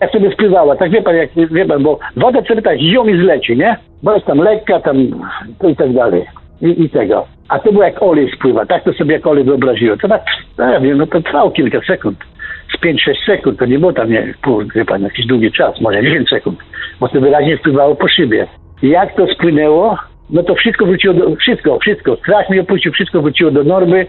jak sobie spływała, tak wie pan, jak, wie pan, bo woda sobie tak ziom i zleci, nie? Bo jest tam lekka, tam to i tak dalej. I, I, tego. A to było jak olej spływa, tak to sobie jak olej wyobraziłem. To tak, no ja wiem, no to trwało kilka sekund. Z 5-6 sekund, to nie było tam, nie, pół, wie pan, jakiś długi czas, może 10 sekund, bo to wyraźnie spływało po szybie. Jak to spłynęło, no to wszystko wróciło do, wszystko, wszystko, strach mi opuścił, wszystko wróciło do normy,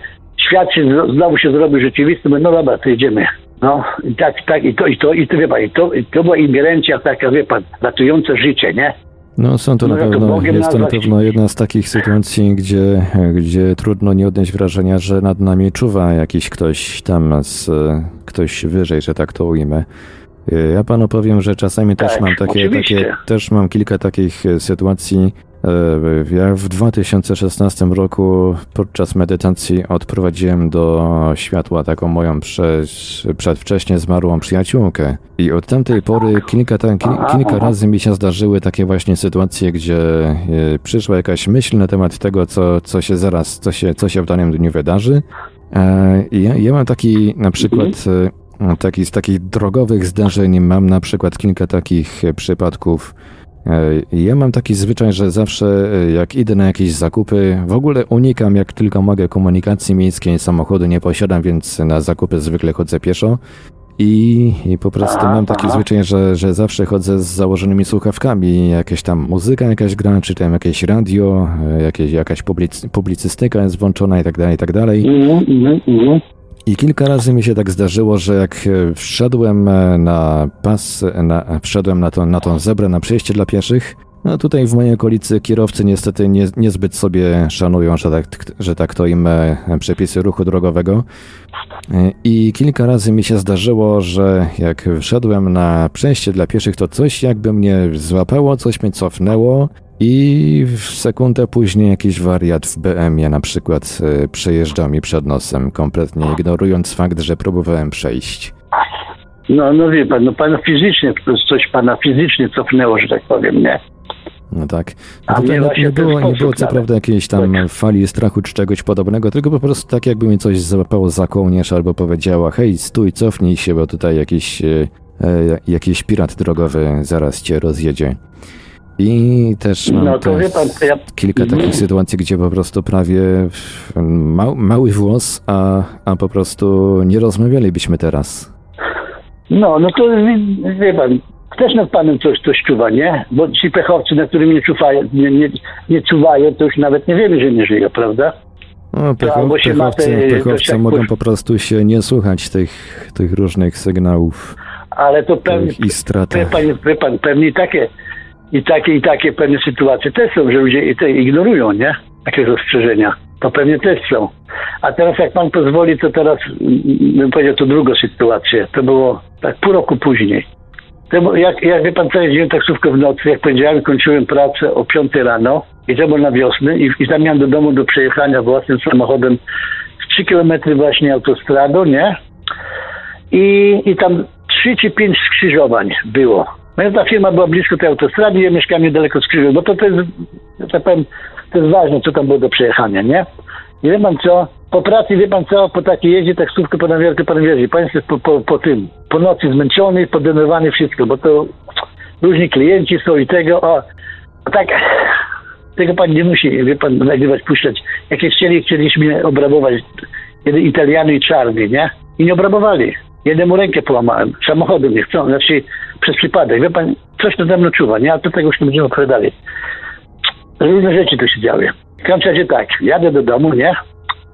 świat się, znowu się zrobił rzeczywisty, no dobra, to jedziemy. No, i tak, tak, i to, i to, i to, wie pan, i to, i to była ingerencja taka, wie pan, ratująca życie, nie? No są to no, na pewno, jest to na pewno jedna z takich sytuacji, gdzie, gdzie trudno nie odnieść wrażenia, że nad nami czuwa jakiś ktoś tam, z, ktoś wyżej, że tak to ujmę. Ja panu powiem, że czasami też Tak, mam takie, oczywiście. takie, też mam kilka takich e, sytuacji. E, Ja w 2016 roku podczas medytacji odprowadziłem do światła taką moją przez, przedwcześnie zmarłą przyjaciółkę. I od tamtej pory kilka, ta, kil, kilka razy mi się zdarzyły takie właśnie sytuacje, gdzie e, przyszła jakaś myśl na temat tego, co, co się zaraz, co się, co się w danym dniu wydarzy. I Ja, ja mam taki na przykład e, taki, z takich drogowych zdarzeń, mam na przykład kilka takich e, przypadków. E, Ja mam taki zwyczaj, że zawsze e, jak idę na jakieś zakupy, w ogóle unikam jak tylko mogę komunikacji miejskiej, samochodu nie posiadam, więc na zakupy zwykle chodzę pieszo. I, I po prostu mam taki zwyczaj, że, że zawsze chodzę z założonymi słuchawkami. Jakaś tam muzyka jakaś gra, czy tam jakieś radio, jakieś, jakaś publicy, publicystyka jest włączona i tak dalej, i tak dalej. I kilka razy mi się tak zdarzyło, że jak e, wszedłem e, na pas, e, na, wszedłem na, tą na tą zebrę, na przejście dla pieszych, no tutaj w mojej okolicy kierowcy niestety nie, niezbyt sobie szanują, że tak, że tak to im przepisy ruchu drogowego. I kilka razy mi się zdarzyło, że jak wszedłem na przejście dla pieszych, to coś jakby mnie złapało, coś mnie cofnęło i w sekundę później jakiś wariat w BM-ie na przykład e, przejeżdżał mi przed nosem, kompletnie ignorując fakt, że próbowałem przejść. No, no wie pan, no pana fizycznie, coś pana fizycznie cofnęło, że tak powiem, nie? No tak. A No nie, nie było, nie było co prawda jakiejś tam Tak. fali strachu czy czegoś podobnego, tylko po prostu tak jakby mi coś złapało za kołnierz albo powiedziała hej, stój, cofnij się, bo tutaj jakiś, e, e, jakiś pirat drogowy zaraz cię rozjedzie. I też mam No te- pan, ja... kilka Mhm. takich sytuacji, gdzie po prostu prawie ma, mały włos, a, a po prostu nie rozmawialibyśmy teraz. No, no to wie, pan, też nad panem coś, coś czuwa, nie? Bo ci pechowcy, na którymi nie czuwają, nie, nie, nie czuwają, to już nawet nie wiemy, że nie żyją, prawda? No, pechowcy, te- pechowcy mogą pusz- po prostu się nie słuchać tych, tych różnych sygnałów Ale to pewnie, i wie pan, wie pan, pewnie takie, i takie, i takie pewne sytuacje też są, że ludzie te ignorują, nie? Takie ostrzeżenia. To pewnie też są. A teraz jak pan pozwoli, to teraz mm, bym powiedział to drugą sytuację. To było tak pół roku później. To, jak, jak wie pan co, jeździłem taksówkę w nocy, jak powiedziałem, kończyłem pracę o 5 rano i to było na wiosnę i, i miałem do domu do przejechania własnym samochodem 3 km właśnie autostradą, nie? I, i tam 3 czy 5 skrzyżowań było. No i ta firma była blisko tej autostrady, ja mieszkałem niedaleko skrzyżowań, bo to, to jest, tak powiem, to jest ważne, co tam było do przejechania, nie? I wie pan co, po pracy, wie pan co, po takiej jeździe taksówkę po nawierkę, pan wierzy, pan jest po, po, po tym, po nocy zmęczony, podenerwowany, wszystko, bo to różni klienci są i tego, o, tak, tego pan nie musi, wie pan, nagrywać, puszczać. Jak chcieli, chcieliśmy obrabować jeden Italiany i czarny, nie? I nie obrabowali. Jednemu rękę połamałem, samochodem nie chcą, znaczy przypadek. Wie pan, coś nade mną czuwa, nie? A to tego już nie będziemy opowiadali. Różne rzeczy tu się działy. W każdym razie tak, jadę do domu, nie?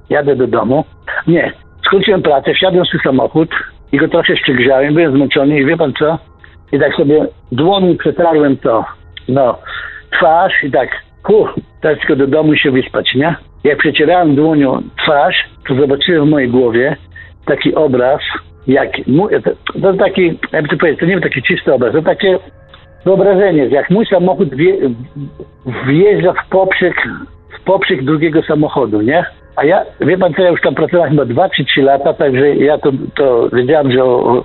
Jadę do domu. Nie, skończyłem pracę, wsiadłem w swój samochód i go trochę przygrzałem, byłem zmęczony i wie pan co? I tak sobie dłoni przetarłem to, no, twarz i tak, hu, teraz tylko do domu się wyspać, nie? Jak przecierałem dłonią twarz, to zobaczyłem w mojej głowie taki obraz, jak to, to taki, jakby to powiedzieć, to nie taki czysty obraz, to takie wyobrażenie, jak mój samochód wje, wjeżdża w poprzek, w poprzek drugiego samochodu, nie? A ja, wie pan co, ja już tam pracowałem chyba 2 czy 3 lata, także ja to, to wiedziałem, że o,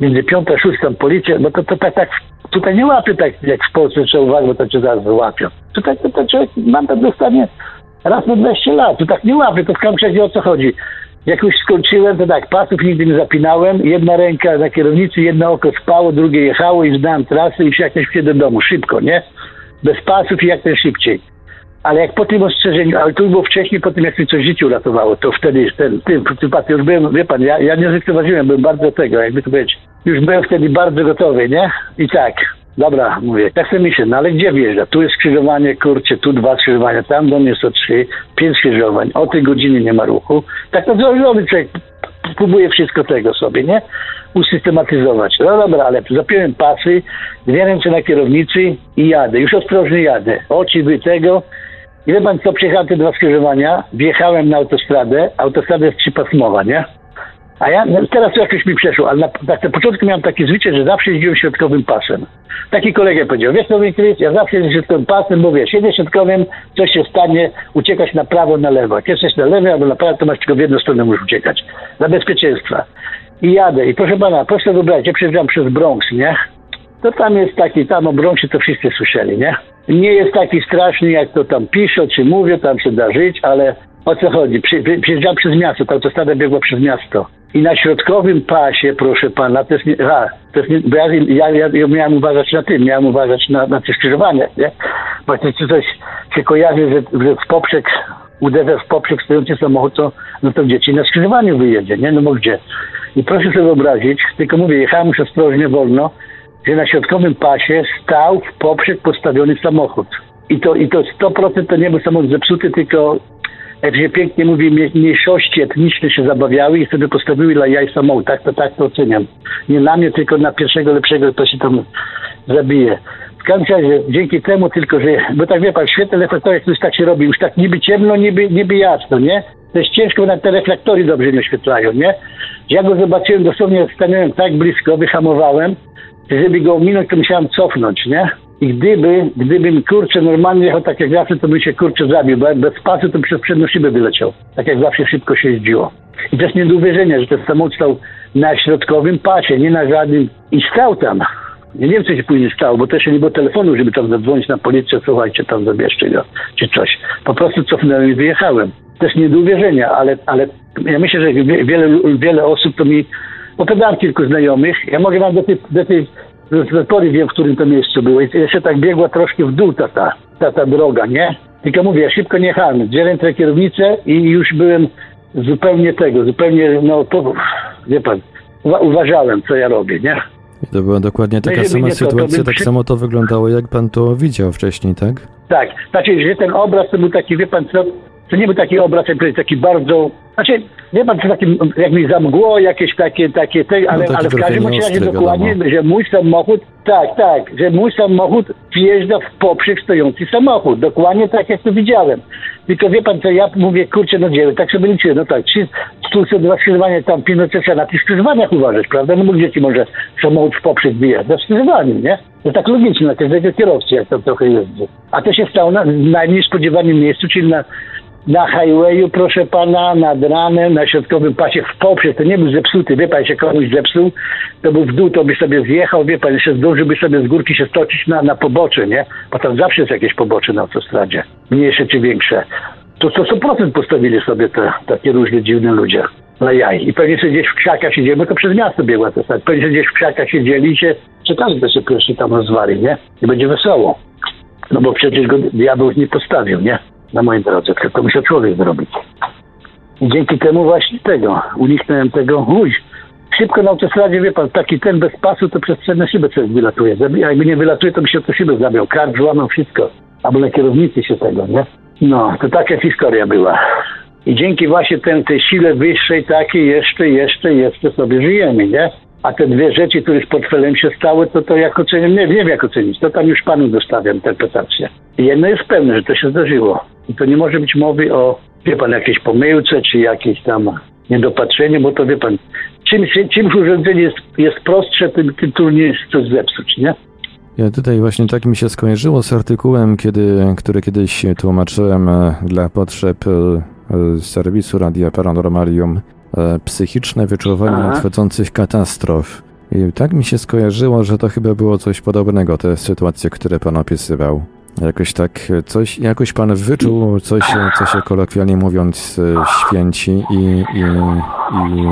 między piątą a szóstą policja, bo to, to tak, tak tutaj nie łapie tak jak w Polsce, trzeba uwagę, bo to cię zaraz wyłapią. Tutaj to, to człowiek mandat dostanie raz na 20 lat, to tak nie łapie, to w razie o co chodzi. Jak już skończyłem, to tak, pasów nigdy nie zapinałem, jedna ręka na kierownicy, jedno oko spało, drugie jechało i znałem trasę i jak najszybciej do domu, szybko, nie? Bez pasów i jak najszybciej. Ale jak po tym ostrzeżeniu, ale to było wcześniej, po tym jak mi coś życie uratowało, to wtedy ten, tym przypadku już byłem, wie pan, ja, ja nie zlekceważyłem, byłem bardzo tego, jakby to powiedzieć, już byłem wtedy bardzo gotowy, nie? I tak, dobra, mówię, tak sobie myślę, no ale gdzie wjeżdża? Tu jest skrzyżowanie, kurczę, tu dwa skrzyżowania, tam do mnie są trzy, pięć skrzyżowań, o tej godziny nie ma ruchu. Tak to zrobiony człowiek próbuje wszystko tego sobie, nie? Usystematyzować. No dobra, ale zapiąłem pasy, dwie ręce na kierownicy i jadę. Już ostrożnie jadę. Oczy by tego. I wie pan co, przejechałem te dwa skrzyżowania, wjechałem na autostradę, autostrada jest trzypasmowa, nie? A ja teraz jakoś mi przeszło, ale na, tak na początku miałem takie zwyczaj, że zawsze jeździłem środkowym pasem. Taki kolega powiedział, wiesz co Chris, ja zawsze jeżdżę środkowym pasem, wiesz, jedziesz środkowym, coś się stanie, uciekać na prawo, na lewo. Jak jesteś na lewo albo na prawo, to masz tylko w jedną stronę musisz uciekać. Dla bezpieczeństwa. I jadę. I proszę pana, proszę wyobrazić, ja przejeżdżam przez Bronx, nie? To tam jest taki, tam o Bronxie to wszyscy słyszeli, nie? Nie jest taki straszny, jak to tam piszą, czy mówią, tam się da żyć, ale o co chodzi? Przejeżdżam przez miasto, ta autostrada biegła przez miasto. I na środkowym pasie, proszę pana, to jest nie, a, to jest nie, bo ja, ja, ja, miałem uważać na tym, miałem uważać na, na tych skrzyżowaniach, nie? Bo coś się kojarzy, że, że w poprzek uderza w poprzek stojący samochód, to, no to dzieci na skrzyżowaniu wyjedzie, nie? No bo gdzie? I proszę sobie wyobrazić, tylko mówię, jechałem już ostrożnie, wolno, że na środkowym pasie stał w poprzek postawiony samochód. I to, i to 100% to nie był samochód zepsuty, tylko jak się pięknie mówi, mniejszości etniczne się zabawiały i sobie postawiły dla jaj samochód. Tak to, tak to oceniam. Nie na mnie, tylko na pierwszego lepszego, kto się tam zabije. W każdym razie, dzięki temu tylko, że, bo tak wie pan, świetne reflektory już tak się robi, już tak niby ciemno, niby, niby jasno, nie? To jest ciężko, bo te reflektory dobrze nie oświetlają, nie? Ja go zobaczyłem, dosłownie stanąłem tak blisko, wyhamowałem, że żeby go ominąć, to musiałem cofnąć, nie? I gdyby, gdybym kurczę normalnie jechał tak jak zawsze, to by się kurczę zabił, bo bez pasu to przez przednią szybę wyleciał. Tak jak zawsze szybko się jeździło. I jest nie do uwierzenia, że ten samochód stał na środkowym pasie, nie na żadnym. I stał tam. Nie wiem, co się później stało, bo też nie było telefonu, żeby tam zadzwonić na policję, słuchajcie, tam zabierzcie go, czy coś. Po prostu cofnąłem i wyjechałem. Jest nie do uwierzenia, ale, ale ja myślę, że wiele, wiele osób to mi opowiadałem kilku znajomych. Ja mogę wam do tej, do tej pory wiem, w którym to miejscu było. I jeszcze tak biegła troszkę w dół ta, ta, ta, ta droga, nie? Tylko mówię, ja szybko nie jechałem. Tę kierownicę i już byłem zupełnie tego, zupełnie, no to, wie pan, uważałem, co ja robię, nie? To była dokładnie taka sama sytuacja, to, to tak przy... samo to wyglądało, jak pan to widział wcześniej, tak? Tak, znaczy, że ten obraz to był taki, wie pan co, to nie był taki obraz, jak taki bardzo, znaczy, nie pan, co takim, jak mi zamgło, jakieś takie, takie, te, ale, no, ale w każdym razie dokładnie, wiadomo. że mój samochód, tak, tak, że mój samochód wjeżdża w poprzek stojący samochód, dokładnie tak, jak to widziałem. Tylko wie pan co, ja mówię, kurczę, no dzieły, tak sobie liczyłem, no tak, trzy, tu są dwa skrzyżowania, tam pilnocie trzeba na tych skrzyżowaniach uważać, prawda? No bo gdzie ci może samochód w poprzek wjechać? Na skrzyżowaniu, nie? To tak logicznie na każdego kierowcy, jak to trochę jeździ. A to się stało na najmniej spodziewanym miejscu, czyli na na highwayu, proszę pana, nad ranem, na środkowym pasie w poprzek, to nie był zepsuty, wie pan, się komuś zepsuł, to był w dół, to by sobie zjechał, wie pan, jeszcze zdążyłby sobie z górki się stoczyć na, na pobocze, nie? Bo tam zawsze jest jakieś pobocze na autostradzie, mniejsze czy większe. To co 100% postawili sobie te takie różne dziwne ludzie na jaj. I pewnie sobie gdzieś w krzakach siedzieli, bo to przez miasto biegła to tak. Pewnie gdzieś w krzakach siedzieli i się czekali, to się pierwszy tam rozwali, nie? I będzie wesoło. No bo przecież go diabeł nie postawił, nie? Na mojej drodze, tylko musiał człowiek zrobić. I dzięki temu właśnie tego, uniknąłem tego, uj, szybko na autostradzie, wie pan, taki ten bez pasu, to przez przednie szybę coś wylatuje. Jakby nie wylatuje, to by się to szybę zabiał, kark złamał, wszystko. Albo na kierownicy się tego, nie? No, to taka historia była. I dzięki właśnie tej, tej sile wyższej takiej jeszcze, jeszcze, jeszcze sobie żyjemy, nie? A te dwie rzeczy, które z portfelem się stały, to to jak ocenię, nie, nie wiem jak ocenić. To tam już panu dostawiam interpretację. I jedno jest pewne, że to się zdarzyło. I to nie może być mowy o, wie pan, jakiejś pomyłce, czy jakieś tam niedopatrzenie, bo to wie pan, czym, czymś urządzenie jest, jest prostsze, tym, tym trudniej jest coś zepsuć, nie? Ja tutaj właśnie tak mi się skojarzyło z artykułem, kiedy, który kiedyś tłumaczyłem e, dla potrzeb e, serwisu Radia Paranormalium E, psychiczne wyczuwanie Aha. nadchodzących katastrof. I tak mi się skojarzyło, że to chyba było coś podobnego, te sytuacje, które pan opisywał. Jakoś tak, coś, jakoś pan wyczuł coś, co się kolokwialnie mówiąc e, święci i, i, i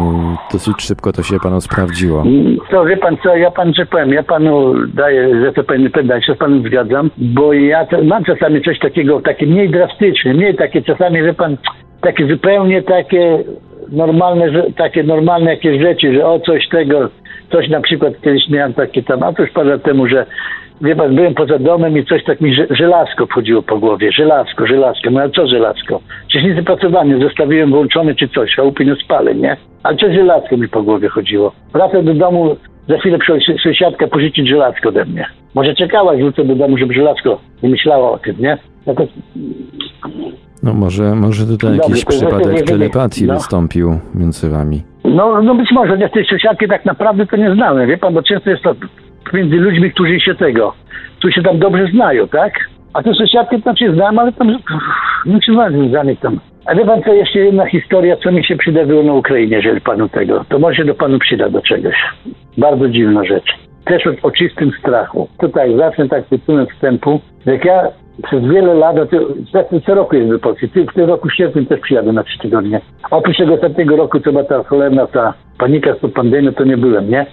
dosyć szybko to się panu sprawdziło. To wie pan co, ja pan że powiem, ja panu daję, że to pewnie pewnie się z panem zgadzam, bo ja mam czasami coś takiego, takie mniej drastyczne, mniej takie czasami, że pan, takie zupełnie takie normalne, takie normalne jakieś rzeczy, że o coś tego, coś na przykład kiedyś miałem takie tam, a to już parę temu, że wie pan, byłem poza domem i coś tak mi żelazko wchodziło po głowie, żelazko, żelazko, no ale co żelazko? Przecież nic pracowanie, zostawiłem włączone czy coś, chałupy nie spalę, nie? Ale co żelazko mi po głowie chodziło? Wracam do domu, za chwilę przychodzi sąsiadka pożyczyć żelazko ode mnie. Może czekała, wrócę do domu, żeby żelazko nie myślała o tym, nie? No No może, może tutaj Dobrze, jakiś przypadek telepatii no. wystąpił między wami. No, no być może, ja tej sąsiadki tak naprawdę to nie znałem, wie pan, bo często jest to między ludźmi, którzy się tego, którzy się tam dobrze znają, tak? A tę sąsiadkę tam się znam, ale tam nie trzymałem związanych tam. A wie pan jeszcze jedna historia, co mi się przydarzyło na Ukrainie, jeżeli panu tego, to może do panu przyda do czegoś. Bardzo dziwna rzecz. Też o, o czystym strachu. Tutaj zacznę tak tytułem wstępu. Jak ja przez wiele lat, to, to co roku jest w Polsce, w tym roku sierpniu też przyjadę na trzy tygodnie. Oprócz tego ostatniego roku, co ta cholerna ta panika z tą pandemią, to nie byłem, nie?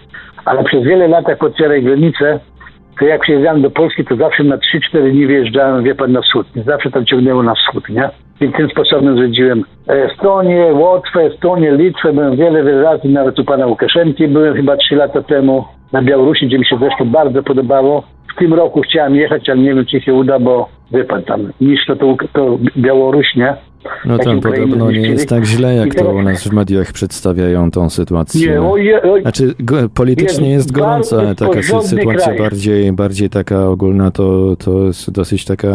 Ale przez wiele lat, jak otwieraj granice, to jak przyjeżdżałem do Polski, to zawsze na 3-4 dni wyjeżdżałem, wie pan, na wschód. Zawsze tam ciągnęło na wschód, nie? I tym sposobem zwiedziłem Estonię, Łotwę, Estonię, Litwę. Byłem wiele, wiele razy, nawet u pana Łukaszenki byłem chyba 3 lata temu na Białorusi, gdzie mi się zresztą bardzo podobało. W tym roku chciałem jechać, ale nie wiem, czy się uda, bo wie pan, tam niszcz to, to Białoruś, nie? No Jak tam podobno nie jest tak źle, jak to u nas w mediach przedstawiają tą sytuację. Nie, oj, oj, Znaczy go, politycznie Jest bardzo taka sytuacja kraj. bardziej, bardziej taka ogólna to, to jest dosyć taka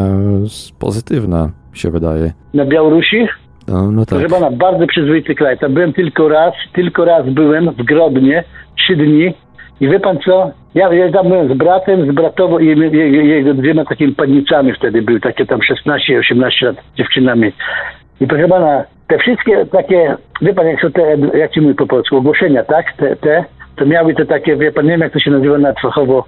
pozytywna, się wydaje. na Białorusi? No, no tak. Proszę pana, bardzo przyzwoity kraj. Tam byłem tylko raz, tylko raz byłem w Grodnie, trzy dni. I wie pan co? Ja, ja tam byłem z bratem, z bratową i jego, dwiema takimi pannicami wtedy były, takie tam 16-18 lat dziewczynami. I proszę pana, te wszystkie takie, wie pan jak są te, jak ci mówię po polsku, ogłoszenia, tak? Te, te, to miały te takie, wie pan, nie wiem jak to się nazywa na fachowo,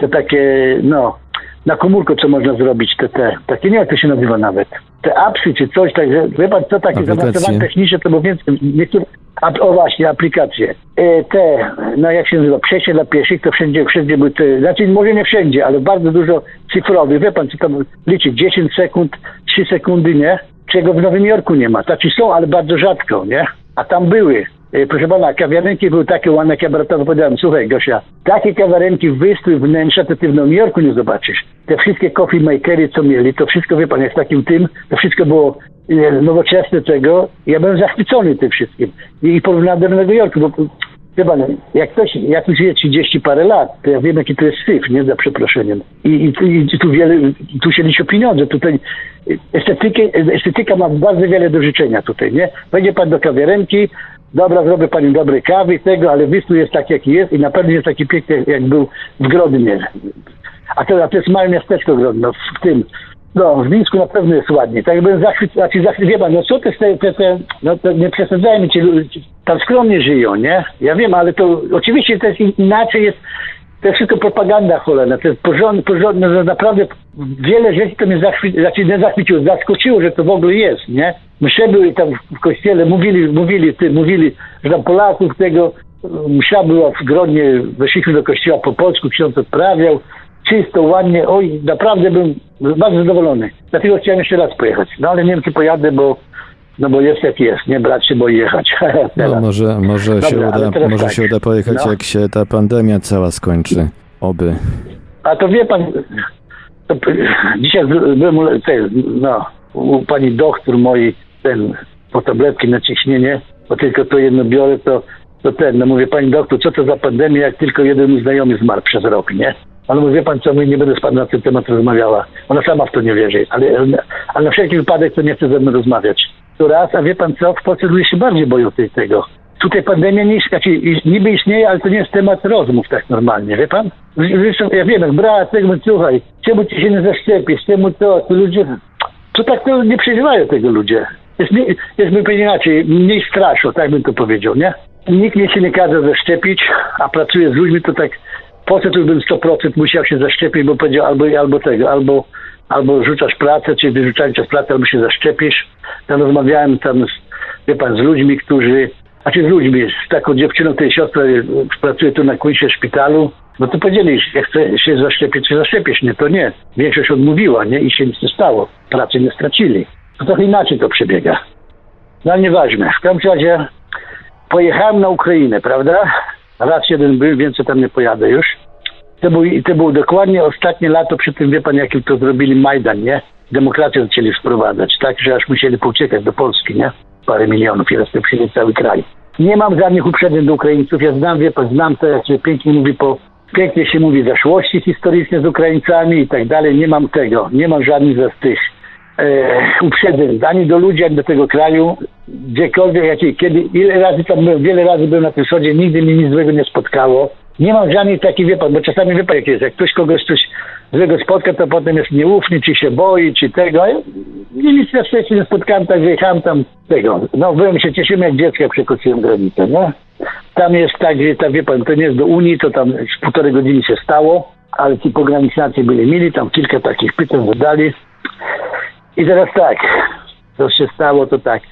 te takie, no, na komórko co można zrobić, te, te, takie, nie wiem jak to się nazywa nawet. Te apsy czy coś, także, wie pan co, takie zaawansowane techniczne, to bo więcej, niektóre, a, o właśnie, aplikacje. E, te, no jak się nazywa, przejście dla pieszych, to wszędzie, wszędzie były te, znaczy może nie wszędzie, ale bardzo dużo cyfrowych, wie pan co tam liczy, 10 sekund, 3 sekundy, nie? Czego w Nowym Jorku nie ma. Znaczy są, ale bardzo rzadko, nie? A tam były. E, Proszę pana, kawiarenki były takie ładne, jak ja bratowi powiedziałem, słuchaj Gosia, takie kawiarenki, wystrój wnętrza, to ty w Nowym Jorku nie zobaczysz. Te wszystkie coffee makery, co mieli, to wszystko, wie pan, w takim tym, to wszystko było e, nowoczesne tego. Ja byłem zachwycony tym wszystkim. I porównałem do Nowego Jorku, bo Wie jak ktoś, jak ktoś żyje 30 parę lat, to ja wiem, jaki to jest syf, nie za przeproszeniem. I, i, tu- i tu wiele, tu się liczy pieniądze. Tutaj estetykę, estetyka ma bardzo wiele do życzenia tutaj, nie? Wejdzie pan do kawiarenki, dobra, zrobię pani dobrej kawy, tego, ale wystrój jest taki, jaki jest i na pewno jest taki piękny, jak był w Grodnie. A to, a to jest małe miasteczko Grodno, w tym. No, w Mińsku na pewno jest ładnie. Tak jakbym zachwyt, znaczy pan, no co te, te, te, te no to nie przesadzajmy, ci tam skromnie żyją, nie? Ja wiem, ale to oczywiście to jest in- inaczej jest, to jest tylko propaganda cholerna, to jest porządne, porządne, że naprawdę wiele rzeczy to mnie zachwy, znaczy nie zachwyciło, zaskoczyło, że to w ogóle jest, nie? Msze były tam w kościele, mówili, mówili, ty, mówili, że tam Polaków tego, msza była w Grodnie, weszliśmy do kościoła po polsku, ksiądz odprawiał, czysto, ładnie, oj, naprawdę byłem bardzo zadowolony. Dlatego chciałem jeszcze raz pojechać. No ale nie wiem, czy pojadę, bo, no bo jest jak jest, nie? Brat się boi jechać. (laughs) No może, może, Dobra, się, uda, może tak. się uda pojechać, No. jak się ta pandemia cała skończy. Oby. A to wie pan, to, dzisiaj byłem u, te, no, u pani doktor mojej, ten, po tabletki na ciśnienie, bo tylko to jedno biorę, to, to ten, no mówię, pani doktor, co to za pandemia, jak tylko jeden mój znajomy zmarł przez rok, nie? Ale mówię, wie pan co, my nie będę z panem na ten temat rozmawiała. Ona sama w to nie wierzy, ale, ale na wszelki wypadek to nie chce ze mną rozmawiać. To raz, a wie pan co, w Polsce ludzie się bardziej boją tej, tego. Tutaj pandemia nie, znaczy, i- niby istnieje, ale to nie jest temat rozmów tak normalnie, wie pan? Zresztą ja wiem, jak brat, tego mówię, słuchaj, czemu ty się nie zaszczepisz, czemu to, to ludzie, to tak to nie przeżywają tego ludzie. Jest, nie, jest bym powiedział inaczej, mniej straszą, tak bym to powiedział, nie? Nikt mnie się nie każe zaszczepić, a pracuję z ludźmi, to tak tu bym 100% musiał się zaszczepić, bo powiedział albo, albo tego, albo, albo rzucasz pracę, czy z pracy, albo się zaszczepisz. Tam rozmawiałem tam, z, wie pan, z ludźmi, którzy, znaczy z ludźmi, z taką dziewczyną, tej siostry, pracuje tu na Queensie szpitalu, no to powiedzieli, jak chce się zaszczepić, czy zaszczepisz, nie, to nie. Większość odmówiła, nie, i się nic nie stało. Pracy nie stracili. To trochę inaczej to przebiega. No ale nieważne. W każdym razie pojechałem na Ukrainę, prawda? Raz jeden był, więcej tam nie pojadę już. To był, to było dokładnie ostatnie lato przy tym, wie pan, jakim to zrobili Majdan, nie? Demokrację zaczęli wprowadzać, tak, że aż musieli pouciekać do Polski, nie? Parę milionów i resztę przyjęli cały kraj. Nie mam żadnych uprzedzeń do Ukraińców, ja znam, wie pan, znam to, jak się pięknie mówi po, pięknie się mówi zaszłości historyczne z Ukraińcami i tak dalej, nie mam tego, nie mam żadnych z tych uprzedzeń, ani do ludzi, ani do tego kraju, gdziekolwiek, jakie, kiedy, ile razy tam byłem, wiele razy byłem na tym wschodzie, nigdy mi nic złego nie spotkało. Nie mam żadnych takich, pan, bo czasami pan jak jest, jak ktoś kogoś coś złego spotka, to potem jest nieufny, czy się boi, czy tego. Ja nic na szczęście nie spotkałem, tak wyjechałem tam tego. No byłem się cieszyłem jak dziecko, jak przekroczyłem granicę, nie? Tam jest tak, że tam, wie pan, to nie jest do Unii, to tam półtorej godziny się stało, ale ci pograniczacy byli mili, tam kilka takich pytań zadali. I teraz tak, co się stało, to tak.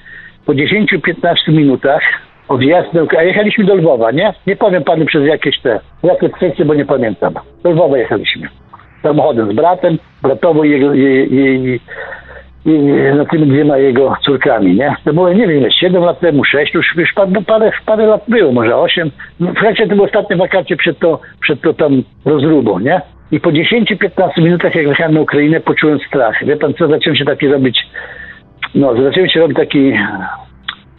Po 10-15 minutach od Jasną, a jechaliśmy do Lwowa, nie? Nie powiem panu przez jakieś te, jakie kwestie, bo nie pamiętam. Do Lwowa jechaliśmy. Samochodem z bratem, bratowo i, jego, i, i, i no, tymi dwiema jego córkami, nie? To było, nie wiem, 7 lat temu, 6, już, już parę, parę, parę lat było, może 8. No, w to były ostatnie wakacje przed to, przed to tam rozrubą, nie? I po 10-15 minutach, jak wjechałem na Ukrainę, poczułem strach. Wie pan co, zacząłem się taki robić, no, zacząłem się robić taki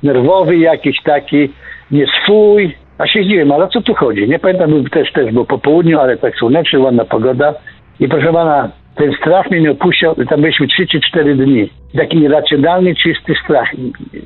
nerwowy jakiś taki, nieswój. A się zdziwiłem, ale co tu chodzi? Nie pamiętam, też, też było po południu, ale tak słonecznie, ładna pogoda. I proszę pana, ten strach mnie nie opuścił, tam byliśmy 3 czy 4 dni. Taki nieracjonalny, czysty strach,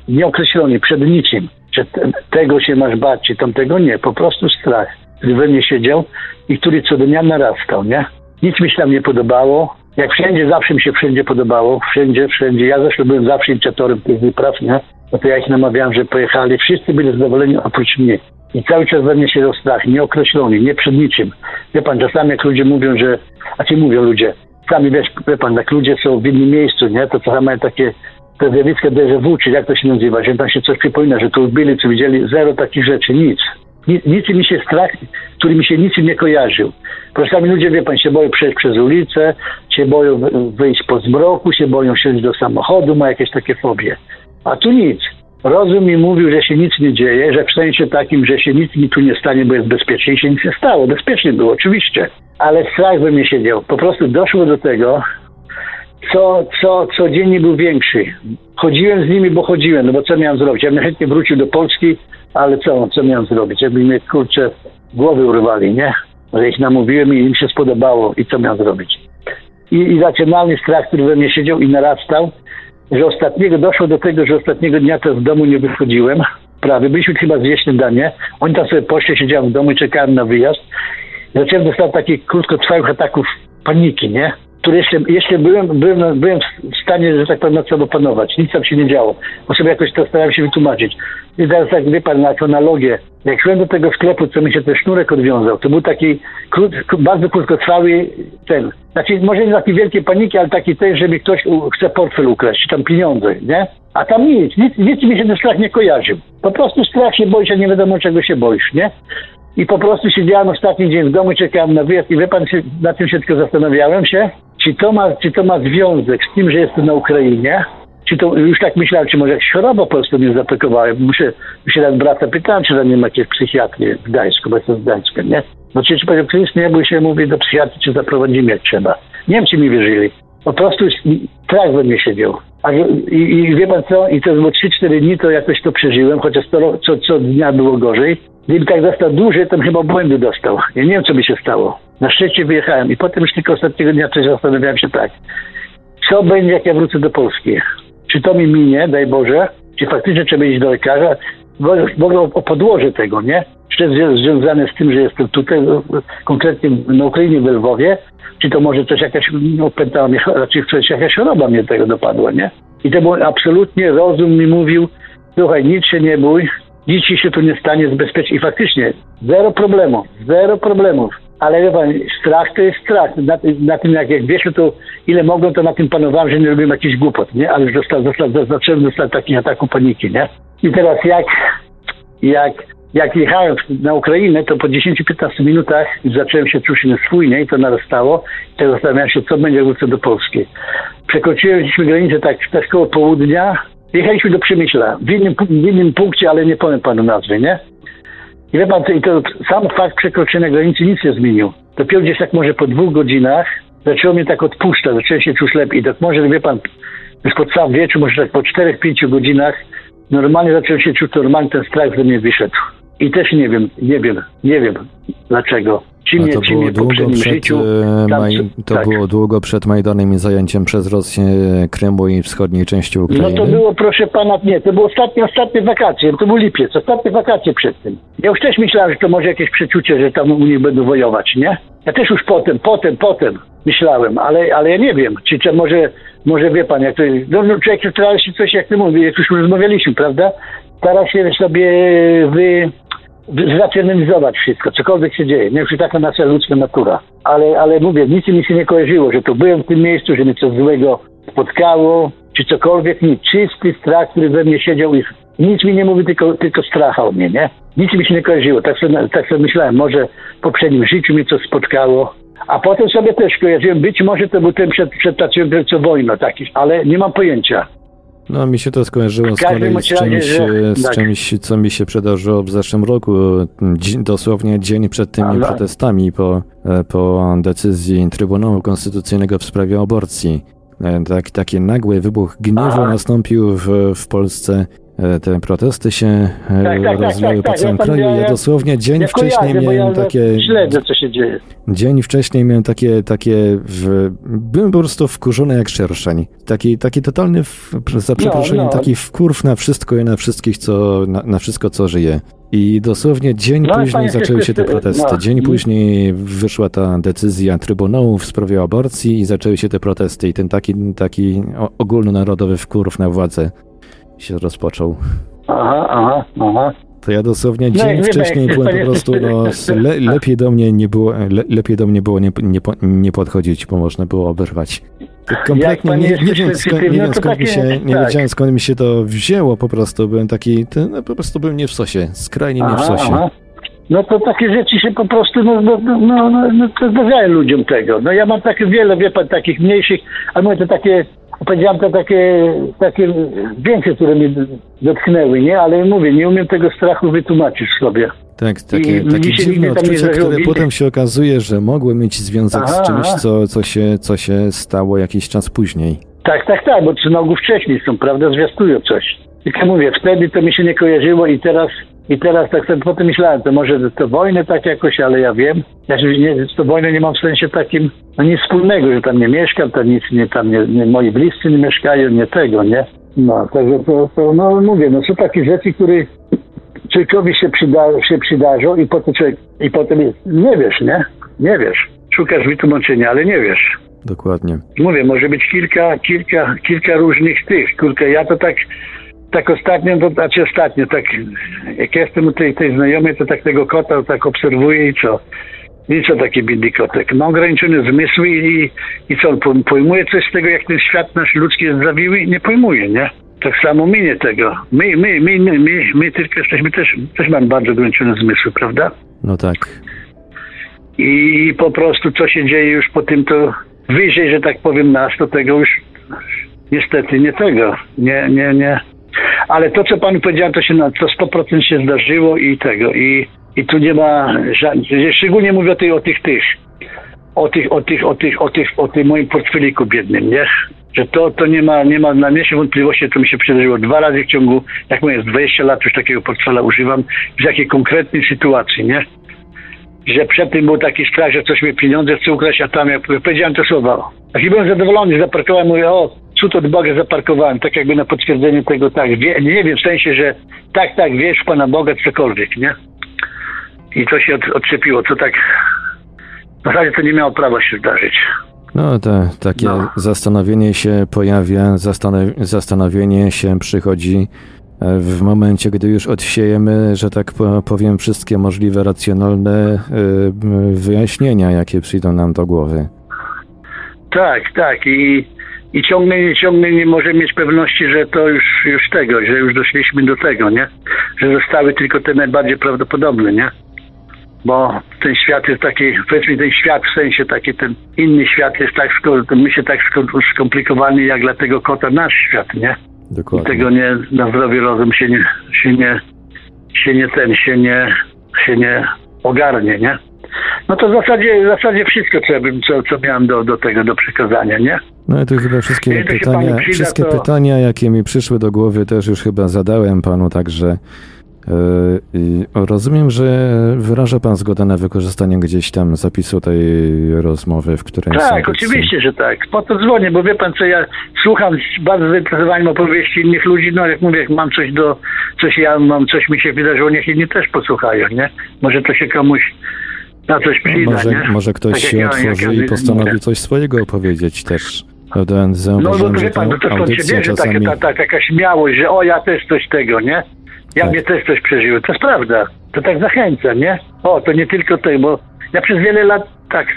nieokreślony, przed niczym. Że tego się masz bać, czy tamtego nie. Po prostu strach, we mnie siedział i który co dnia narastał, nie? Nic mi się tam nie podobało. Jak wszędzie, zawsze mi się wszędzie podobało. Wszędzie, wszędzie. Ja zresztą byłem zawsze inicjatorem tych wypraw, nie? No to ja ich namawiałem, że pojechali. Wszyscy byli zadowoleni oprócz mnie. I cały czas we mnie siedział strach, nieokreślony, nie przed niczym. Wie pan, czasami jak ludzie mówią, że, a ci mówią ludzie, sami wiesz, wie pan, jak ludzie są w innym miejscu, nie, to czasami mają takie te zjawiska déjà vu, czy jak to się nazywa, że tam się coś przypomina, że tu byli, co widzieli, zero takich rzeczy, nic. Nic, mi się strach, który mi się nic nie kojarzył. Czasami ludzie, wie pan, się boją przejść przez ulicę, się boją wyjść po zmroku, się boją siąść do samochodu, ma jakieś takie fobie. A tu nic. Rozum mi mówił, że się nic nie dzieje, że w sensie takim, że się nic mi tu nie stanie, bo jest bezpiecznie i się nic nie stało. Bezpiecznie było, oczywiście. Ale strach we mnie siedział. Po prostu doszło do tego, co, co codziennie był większy. Chodziłem z nimi, bo chodziłem, no bo co miałem zrobić? Ja bym chętnie wrócił do Polski, ale co, co miałem zrobić? Jakby mnie, kurczę, głowy urwali, nie? Że ich namówiłem i im się spodobało i co miałem zrobić? I, i racjonalny strach, który we mnie siedział i narastał, że ostatniego doszło do tego, że ostatniego dnia to z domu nie wychodziłem. Prawie byliśmy chyba zjeść śniadanie. Oni tam sobie poszli, siedziałem w domu i czekałem na wyjazd. Zacząłem dostać takich krótkotrwałych ataków paniki, nie? Które jeszcze, jeszcze byłem, byłem, byłem w stanie, że tak powiem, nad sobą panować. Nic tam się nie działo. Bo sobie jakoś to starałem się wytłumaczyć. I teraz tak, wie pan, na analogię. Jak szłem do tego sklepu, co mi się ten sznurek odwiązał, to był taki krót, bardzo krótkotrwały ten. Znaczy, może nie taki wielkiej paniki, ale taki też, że mi ktoś chce portfel ukraść, tam pieniądze, nie? A tam nic, nic, nic mi się ten strach nie kojarzył. Po prostu strach się boisz, a nie wiadomo czego się boisz, nie? I po prostu siedziałem ostatni dzień w domu, czekałem na wyjazd i wie pan, na tym się tylko zastanawiałem się, czy to ma, czy to ma związek z tym, że jestem na Ukrainie, czy to już tak myślałem, czy może jakaś choroba po prostu mnie zaatakowała. Muszę, się raz brata pytałem, czy tam nie ma jakiejś psychiatrii w Gdańsku, bo jestem z Gdańska, nie? No czy, czy powiedział, Krys, nie bój się, mówi do psychiatry, czy zaprowadzimy jak trzeba. Niemcy mi wierzyli. Po prostu strach we mnie siedział. A, i, I wie pan co? I to było 3-4 dni, to jakoś to przeżyłem, chociaż to, co, co dnia było gorzej. Gdyby tak został dłużej, to bym chyba błędy dostał. Ja nie wiem, co by się stało. Na szczęście wyjechałem i potem już tylko ostatniego dnia coś zastanawiałem się tak. Co będzie, jak ja wrócę do Polski? Czy to mi minie, daj Boże? Czy faktycznie trzeba iść do lekarza? Ogóle o podłoże tego, nie? Czy to jest związane z tym, że jestem tutaj, konkretnie na Ukrainie, w Lwowie? Czy to może coś jakaś, no pętała mnie, raczej coś, jakaś choroba mnie tego dopadła, nie? I to było absolutnie, rozum mi mówił, słuchaj, nic się nie bój, nic ci się tu nie stanie, jest bezpiecznie. I faktycznie, zero problemów, zero problemów. Ale wie pan, strach to jest strach. Na, na tym, jak, jak wiesz, to ile mogłem, to na tym panowałem, że nie robiłem jakichś głupot, nie? Ale został, został, zacząłem dostać takich ataków paniki, nie? I teraz jak, jak, jak jechałem na Ukrainę, to po 10-15 minutach zacząłem się czuć niespójnie i to narastało. I teraz zastanawiałem się, co będzie, wrócę do Polski. Przekroczyłem granicę tak, tak koło południa, Jechaliśmy do Przemyśla, w innym, w innym punkcie, ale nie powiem panu nazwy, nie? I wie pan, to, to sam fakt przekroczenia granicy nic nie zmienił. Dopiero gdzieś tak może po dwóch godzinach zaczęło mnie tak odpuszczać, zacząłem się czuć lepiej. Tak może, wie pan, już po cały wieczór, może tak po czterech, pięciu godzinach normalnie zacząłem się czuć normalnie, ten strach ze mnie wyszedł. I też nie wiem, nie wiem, nie wiem dlaczego. To było długo przed, życiu. e, Tam, Maj, to tak. było długo przed Majdanem i zajęciem przez Rosję Krymu i wschodniej części No Ukrainy. to było, proszę pana, nie, to było ostatnie, ostatnie wakacje, to był lipiec, ostatnie wakacje przed tym. Ja już też myślałem, że to może jakieś przeczucie, że tam u nich będą wojować, nie? Ja też już potem, potem, potem myślałem, ale, ale ja nie wiem, czy, czy może, może wie pan, jak to jest, no, no człowiek stara się coś, jak ty mówisz, jak już rozmawialiśmy, prawda? Stara się sobie wy- zracjonalizować wszystko, cokolwiek się dzieje. Nie wiem, taka nasza ludzka natura. Ale, ale mówię, nic mi się nie kojarzyło, że to byłem w tym miejscu, że mnie coś złego spotkało, czy cokolwiek. Nie, czysty strach, który we mnie siedział i nic mi nie mówi, tylko, tylko stracha o mnie, nie? Nic mi się nie kojarzyło. Tak sobie, tak sobie myślałem, może w poprzednim życiu mnie coś spotkało. A potem sobie też kojarzyłem, być może to był ten przed, przed taką co wojną taki, ale nie mam pojęcia. No mi się to skojarzyło z kolei z czymś, że- z tak. czymś, co mi się przydarzyło w zeszłym roku, dosłownie dzień przed tymi Ale- protestami po, e, po decyzji Trybunału Konstytucyjnego w sprawie aborcji. E, Tak, taki nagły wybuch gniewu Aha. nastąpił w, w Polsce. E, Te protesty się e, tak, tak, rozwijały tak, po tak, całym ja kraju. Ja miałem- dosłownie dzień Ja wcześniej kojarzę, miałem ja takie... śledzę, co się dzieje. Dzień wcześniej miałem takie, takie w, byłem po prostu wkurzony jak szerszeń. Taki, taki totalny, w, za przeproszeniem, no. taki wkurw na wszystko i na wszystkich, co, na, na wszystko, co żyje. I dosłownie dzień No, później zaczęły się te protesty. no. Dzień później wyszła ta decyzja Trybunału w sprawie aborcji i zaczęły się te protesty. I ten taki, taki ogólnonarodowy wkurw na władzę się rozpoczął. Aha, aha, aha. To ja dosłownie No, dzień pan, wcześniej byłem po prostu, no, le, lepiej do mnie nie było, le, lepiej do mnie było nie, nie, nie podchodzić, bo można było oberwać. Tak kompletnie nie, nie wiem, skąd, nie sensitywny, wiem skąd mi takie- się, nie tak. wiedziałem skąd mi się to wzięło, po prostu byłem taki, no, po prostu byłem nie w sosie, skrajnie nie w sosie. No to takie rzeczy się po prostu, no, no, no, no, no, no to zdarzają ludziom tego. No ja mam takie wiele, wie pan, takich mniejszych, ale mówię, to takie, powiedziałem to takie, takie większe, które mnie dotknęły, nie? Ale mówię, nie umiem tego strachu wytłumaczyć sobie. Tak, takie, I takie dziwne odczucia, które potem się okazuje, że mogły mieć związek Aha, z czymś, co, co, się, co się stało jakiś czas później. Tak, tak, tak, bo trzy nogu wcześniej są, prawda, zwiastują coś. Tylko mówię, wtedy to mi się nie kojarzyło i teraz, i teraz tak sobie potem myślałem, to może to wojny tak jakoś, ale ja wiem. Ja nie, z tą wojną nie mam w sensie takim, no nic wspólnego, że tam nie mieszkam, tam nic, nie, tam nie, nie, moi bliscy nie mieszkają, nie tego, nie? No, także to, to no mówię, no są takie rzeczy, które człowiekowi się, przyda, się przydarzą i potem człowiek, i potem nie wiesz, nie? Nie wiesz. Szukasz wytłumaczenia, ale nie wiesz Dokładnie. mówię, może być kilka, kilka, kilka różnych tych. Kurczę, ja to tak, tak ostatnio, to znaczy ostatnio, tak jak jestem u tej, tej znajomej, to tak tego kota tak obserwuję i co? I co taki biedny kotek? Ma ograniczone zmysły i, i co, on pojm- pojmuje coś z tego, jak ten świat nasz ludzki jest zawiły? Nie pojmuje, nie? Tak samo my nie tego. My, my, my, my, my, my tylko jesteśmy też, też mamy bardzo ograniczone zmysły, prawda? No tak. i po prostu co się dzieje już po tym, to wyżej, że tak powiem, nas, to tego już niestety nie tego, nie, nie, nie. Ale to, co panu powiedziałem, to się na to 100% się zdarzyło i tego, i, i tu nie ma żadnych, szczególnie mówię o, tej, o tych, tych, o tych, o tych, o tych, o tych, o tym moim portfeliku biednym, nie? Że to, to nie ma, nie ma na mnie wątpliwości, to mi się przydarzyło dwa razy w ciągu, jak mówię, z 20 lat już takiego portfela używam, w jakiej konkretnej sytuacji, nie? że przed tym był taki strach, że coś mi pieniądze chce ukraść, a tam jak powiedziałem te słowa. Jak i byłem zadowolony, zaparkowałem, mówię, o, cud od Boga zaparkowałem, tak jakby na potwierdzenie tego, tak, wie, nie wiem, w sensie, że tak, tak, wiesz Pana Boga, cokolwiek, nie? I to się od, odczepiło, co tak, w zasadzie to nie miało prawa się zdarzyć. No, te, takie No. zastanowienie się pojawia, zastanow, zastanowienie się przychodzi e, w momencie, gdy już odsiejemy, że tak po- powiem, wszystkie możliwe racjonalne e, wyjaśnienia, jakie przyjdą nam do głowy. Tak, tak i, i ciągle, ciągle nie możemy mieć pewności, że to już, już tego, że już doszliśmy do tego, nie? Że zostały tylko te najbardziej prawdopodobne, nie? Bo ten świat jest taki, powiedzmy ten świat w sensie taki, ten inny świat jest tak, my się tak jak dla tego kota nasz świat, nie? I Dokładnie. tego nie, na zdrowie rozum się nie, się nie, się nie ten, się nie, się nie ogarnie, nie? No to w zasadzie, w zasadzie wszystko, co, ja bym, co, co miałem do, do tego, do przekazania, nie? No i tu chyba wszystkie Jeżeli to pytania, przyda, wszystkie to- pytania, jakie mi przyszły do głowy, też już chyba zadałem panu, także Rozumiem, że wyraża pan zgodę na wykorzystanie gdzieś tam zapisu tej rozmowy, w której Tak, oczywiście, że tak. Po to dzwonię, bo wie pan co, ja słucham bardzo zainteresowaniem opowieści innych ludzi, no jak mówię, jak mam coś do, coś ja mam, coś mi się wydarzyło, niech inni też posłuchają, nie? Może to się komuś na coś przyda, może, nie? może ktoś Tak się otworzy i postanowi coś swojego opowiedzieć też. Prawda? No Zauważyłem, to że wie pan, ta to, się bierze taka, czasami... ta, ta, taka śmiałość, że o, ja też coś tego, nie? Ja Tak. mnie też coś przeżyłem. To jest prawda. To tak zachęca, nie? O, to nie tylko to, bo ja przez wiele lat tak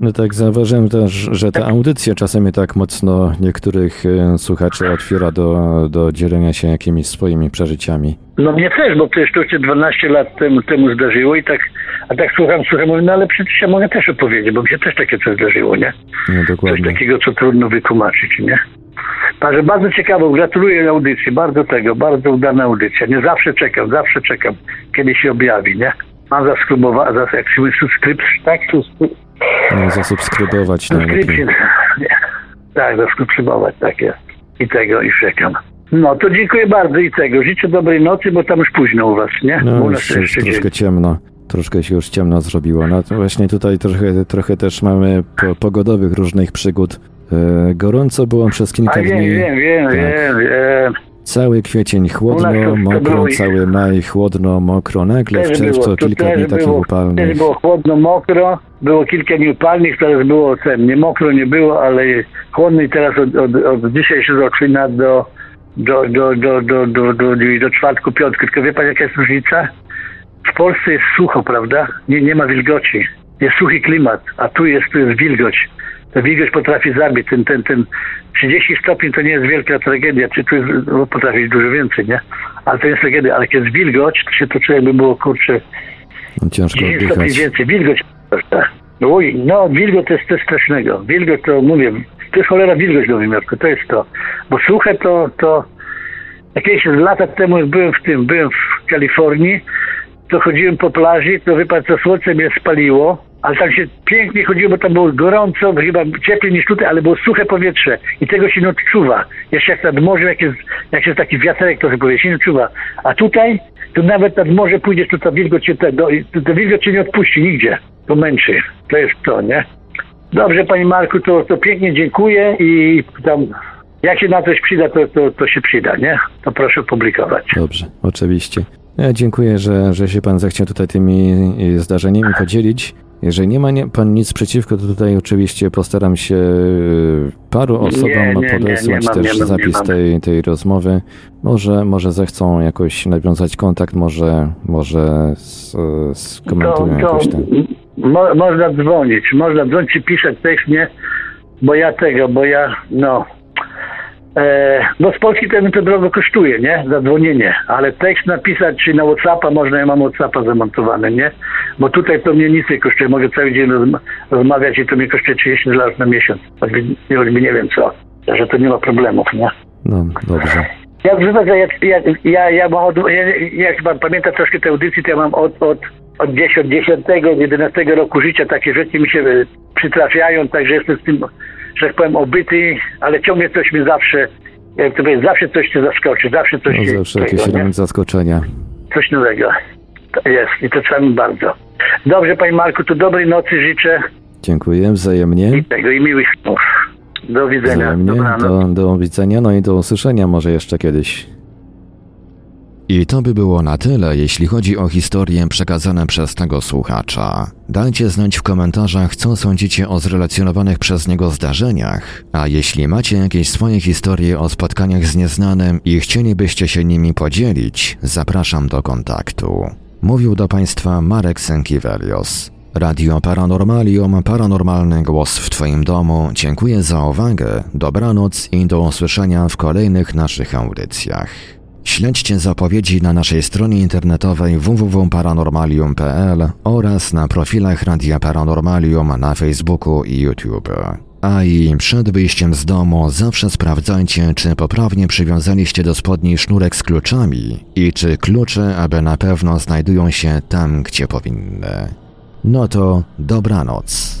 No tak, zauważyłem też, że ta audycja czasami tak mocno niektórych e, słuchaczy otwiera do, do dzielenia się jakimiś swoimi przeżyciami. No mnie też, bo przecież to się 12 lat temu, temu zdarzyło i tak, a tak słucham, słucham, mówię, no ale przecież ja mogę też opowiedzieć, bo mi się też takie coś zdarzyło, nie? No Coś dokładnie. takiego, co trudno wytłumaczyć, nie? Także bardzo ciekawo, gratuluję audycji, bardzo tego, bardzo udana audycja. Nie zawsze czekam, zawsze czekam, kiedy się objawi, nie? Mam zaskrybować, zas, jak się mówi, subskrypt, tak? No, zasubskrybować Subskrypcję. (laughs) Tak, zasubskrybować, tak jest. I tego, i czekam. No, to dziękuję bardzo i tego. Życzę dobrej nocy, bo tam już późno u was, nie? No u już jeszcze dzień. troszkę ciemno. Troszkę się już ciemno zrobiło. No to właśnie tutaj trochę, trochę też mamy po, pogodowych różnych przygód. E, gorąco było przez kilka A dni. wiem, wiem, Tak. wiem, wiem. Cały kwiecień chłodno, mokro, cały maj chłodno, mokro. Nagle w czerwcu kilka dni takich było, upalnych. Było chłodno, mokro, było kilka dni upalnych, teraz było cennie. Mokro nie było, ale chłodno i teraz od, od, od dzisiaj się zaczyna do, do, do, do, do, do, do, do czwartku, piątku. Tylko wie pan jaka jest różnica? W Polsce jest sucho, prawda? Nie, nie ma wilgoci. Jest suchy klimat, a tu jest, tu jest wilgoć. Wilgoć potrafi zabić. Ten, ten, ten 30 stopni to nie jest wielka tragedia, czy tu no, potrafi dużo więcej, nie? Ale to jest tragedia. Ale kiedy jest wilgoć, to się to czuje jakby było, kurczę, Ciężko 10 stopni więcej. Wilgoć, prawda? Oj, no wilgoć to jest coś strasznego. Wilgoć to, mówię, to jest cholera wilgoć do wymiotku, to jest to. Bo suche to, to jakieś lata temu jak byłem w tym, byłem w Kalifornii, to chodziłem po plaży, to pan co, słońce mnie spaliło, ale tam się pięknie chodziło, bo tam było gorąco, chyba cieplej niż tutaj, ale było suche powietrze i tego się nie odczuwa. Jeszcze jak nad morzem, jak jest, jak jest taki wiaterek, to się nie odczuwa. A tutaj, to nawet nad morze pójdziesz, to ta wilgoć cię, to, wilgoć cię nie odpuści nigdzie. To męczy. To jest to, nie? Dobrze, panie Marku, to, to pięknie dziękuję i tam, jak się na coś przyda, to, to, to się przyda, nie? To proszę publikować. Dobrze, oczywiście. Ja dziękuję, że, że się pan zechciał tutaj tymi e, zdarzeniami podzielić. Jeżeli nie ma nie, pan nic przeciwko, to tutaj oczywiście postaram się e, paru osobom nie, nie, podesłać mam, też zapis tej, tej rozmowy. Może, może zechcą jakoś nawiązać kontakt, może, może s, skomentują to, to jakoś tam. mo, można dzwonić, można dzwonić czy pisać tekst, nie? Bo ja tego, bo ja, no... E, bo z Polski to mi to drogo kosztuje, nie? Zadzwonienie. Ale tekst napisać, czy na Whatsappa można, ja mam Whatsappa zamontowane, nie? Bo tutaj to mnie nic nie kosztuje. Mogę cały dzień rozma- rozmawiać i to mnie kosztuje 30 dolarów na miesiąc. Choćby, choćby nie wiem co. Także to nie ma problemów, nie? No, dobrze. Ja że jak, ja, ja mam od, ja, jak pan pamięta troszkę tej audycji, to ja mam od, od, od 10, 10, 11 roku życia takie rzeczy mi się e, przytrafiają, także jestem z tym, że tak powiem, obyty, ale ciągle coś mi zawsze, jak to powiedzieć, zawsze coś cię zaskoczy, zawsze coś No, się zawsze jakieś tego, nie? element zaskoczenia. coś nowego. To jest i to trzeba mi bardzo. Dobrze, panie Marku, to dobrej nocy życzę Dziękuję wzajemnie. i tego, i miłych snów. Do widzenia. Wzajemnie. Do, do widzenia, no i do usłyszenia może jeszcze kiedyś. I to by było na tyle, jeśli chodzi o historie przekazane przez tego słuchacza. Dajcie znać w komentarzach, co sądzicie o zrelacjonowanych przez niego zdarzeniach, a jeśli macie jakieś swoje historie o spotkaniach z nieznanym i chcielibyście się nimi podzielić, zapraszam do kontaktu. Mówił do Państwa Marek Sękiewelios. Radio Paranormalium, paranormalny głos w Twoim domu. Dziękuję za uwagę, dobranoc i do usłyszenia w kolejnych naszych audycjach. Śledźcie zapowiedzi na naszej stronie internetowej www.paranormalium.pl oraz na profilach Radia Paranormalium na Facebooku i YouTube. A i przed wyjściem z domu zawsze sprawdzajcie, czy poprawnie przywiązaliście do spodni sznurek z kluczami i czy klucze, aby na pewno znajdują się tam, gdzie powinny. No to dobranoc.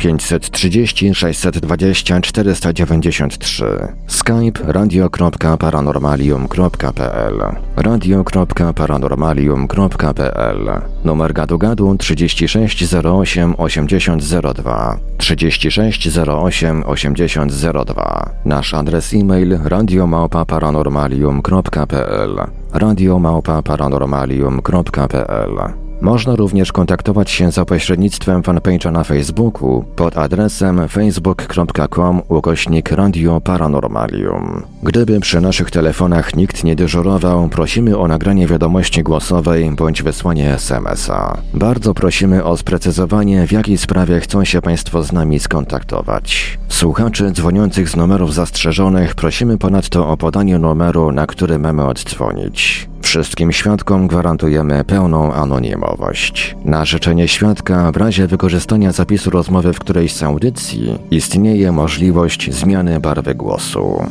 530 620 493, skype radio.paranormalium.pl radio.paranormalium.pl Numer gadu gadu 3608 8002 3608 8002 Nasz adres e-mail radiomałpa-paranormalium.pl radiomałpa-paranormalium.pl można również kontaktować się za pośrednictwem fanpage'a na Facebooku pod adresem facebook.com ukośnik Radio Paranormalium. Gdyby przy naszych telefonach nikt nie dyżurował, prosimy o nagranie wiadomości głosowej bądź wysłanie SMS-a. Bardzo prosimy o sprecyzowanie, w jakiej sprawie chcą się Państwo z nami skontaktować. Słuchaczy dzwoniących z numerów zastrzeżonych prosimy ponadto o podanie numeru, na który mamy oddzwonić. Wszystkim świadkom gwarantujemy pełną anonimowość. Na życzenie świadka, w razie wykorzystania zapisu rozmowy w którejś z audycji, istnieje możliwość zmiany barwy głosu.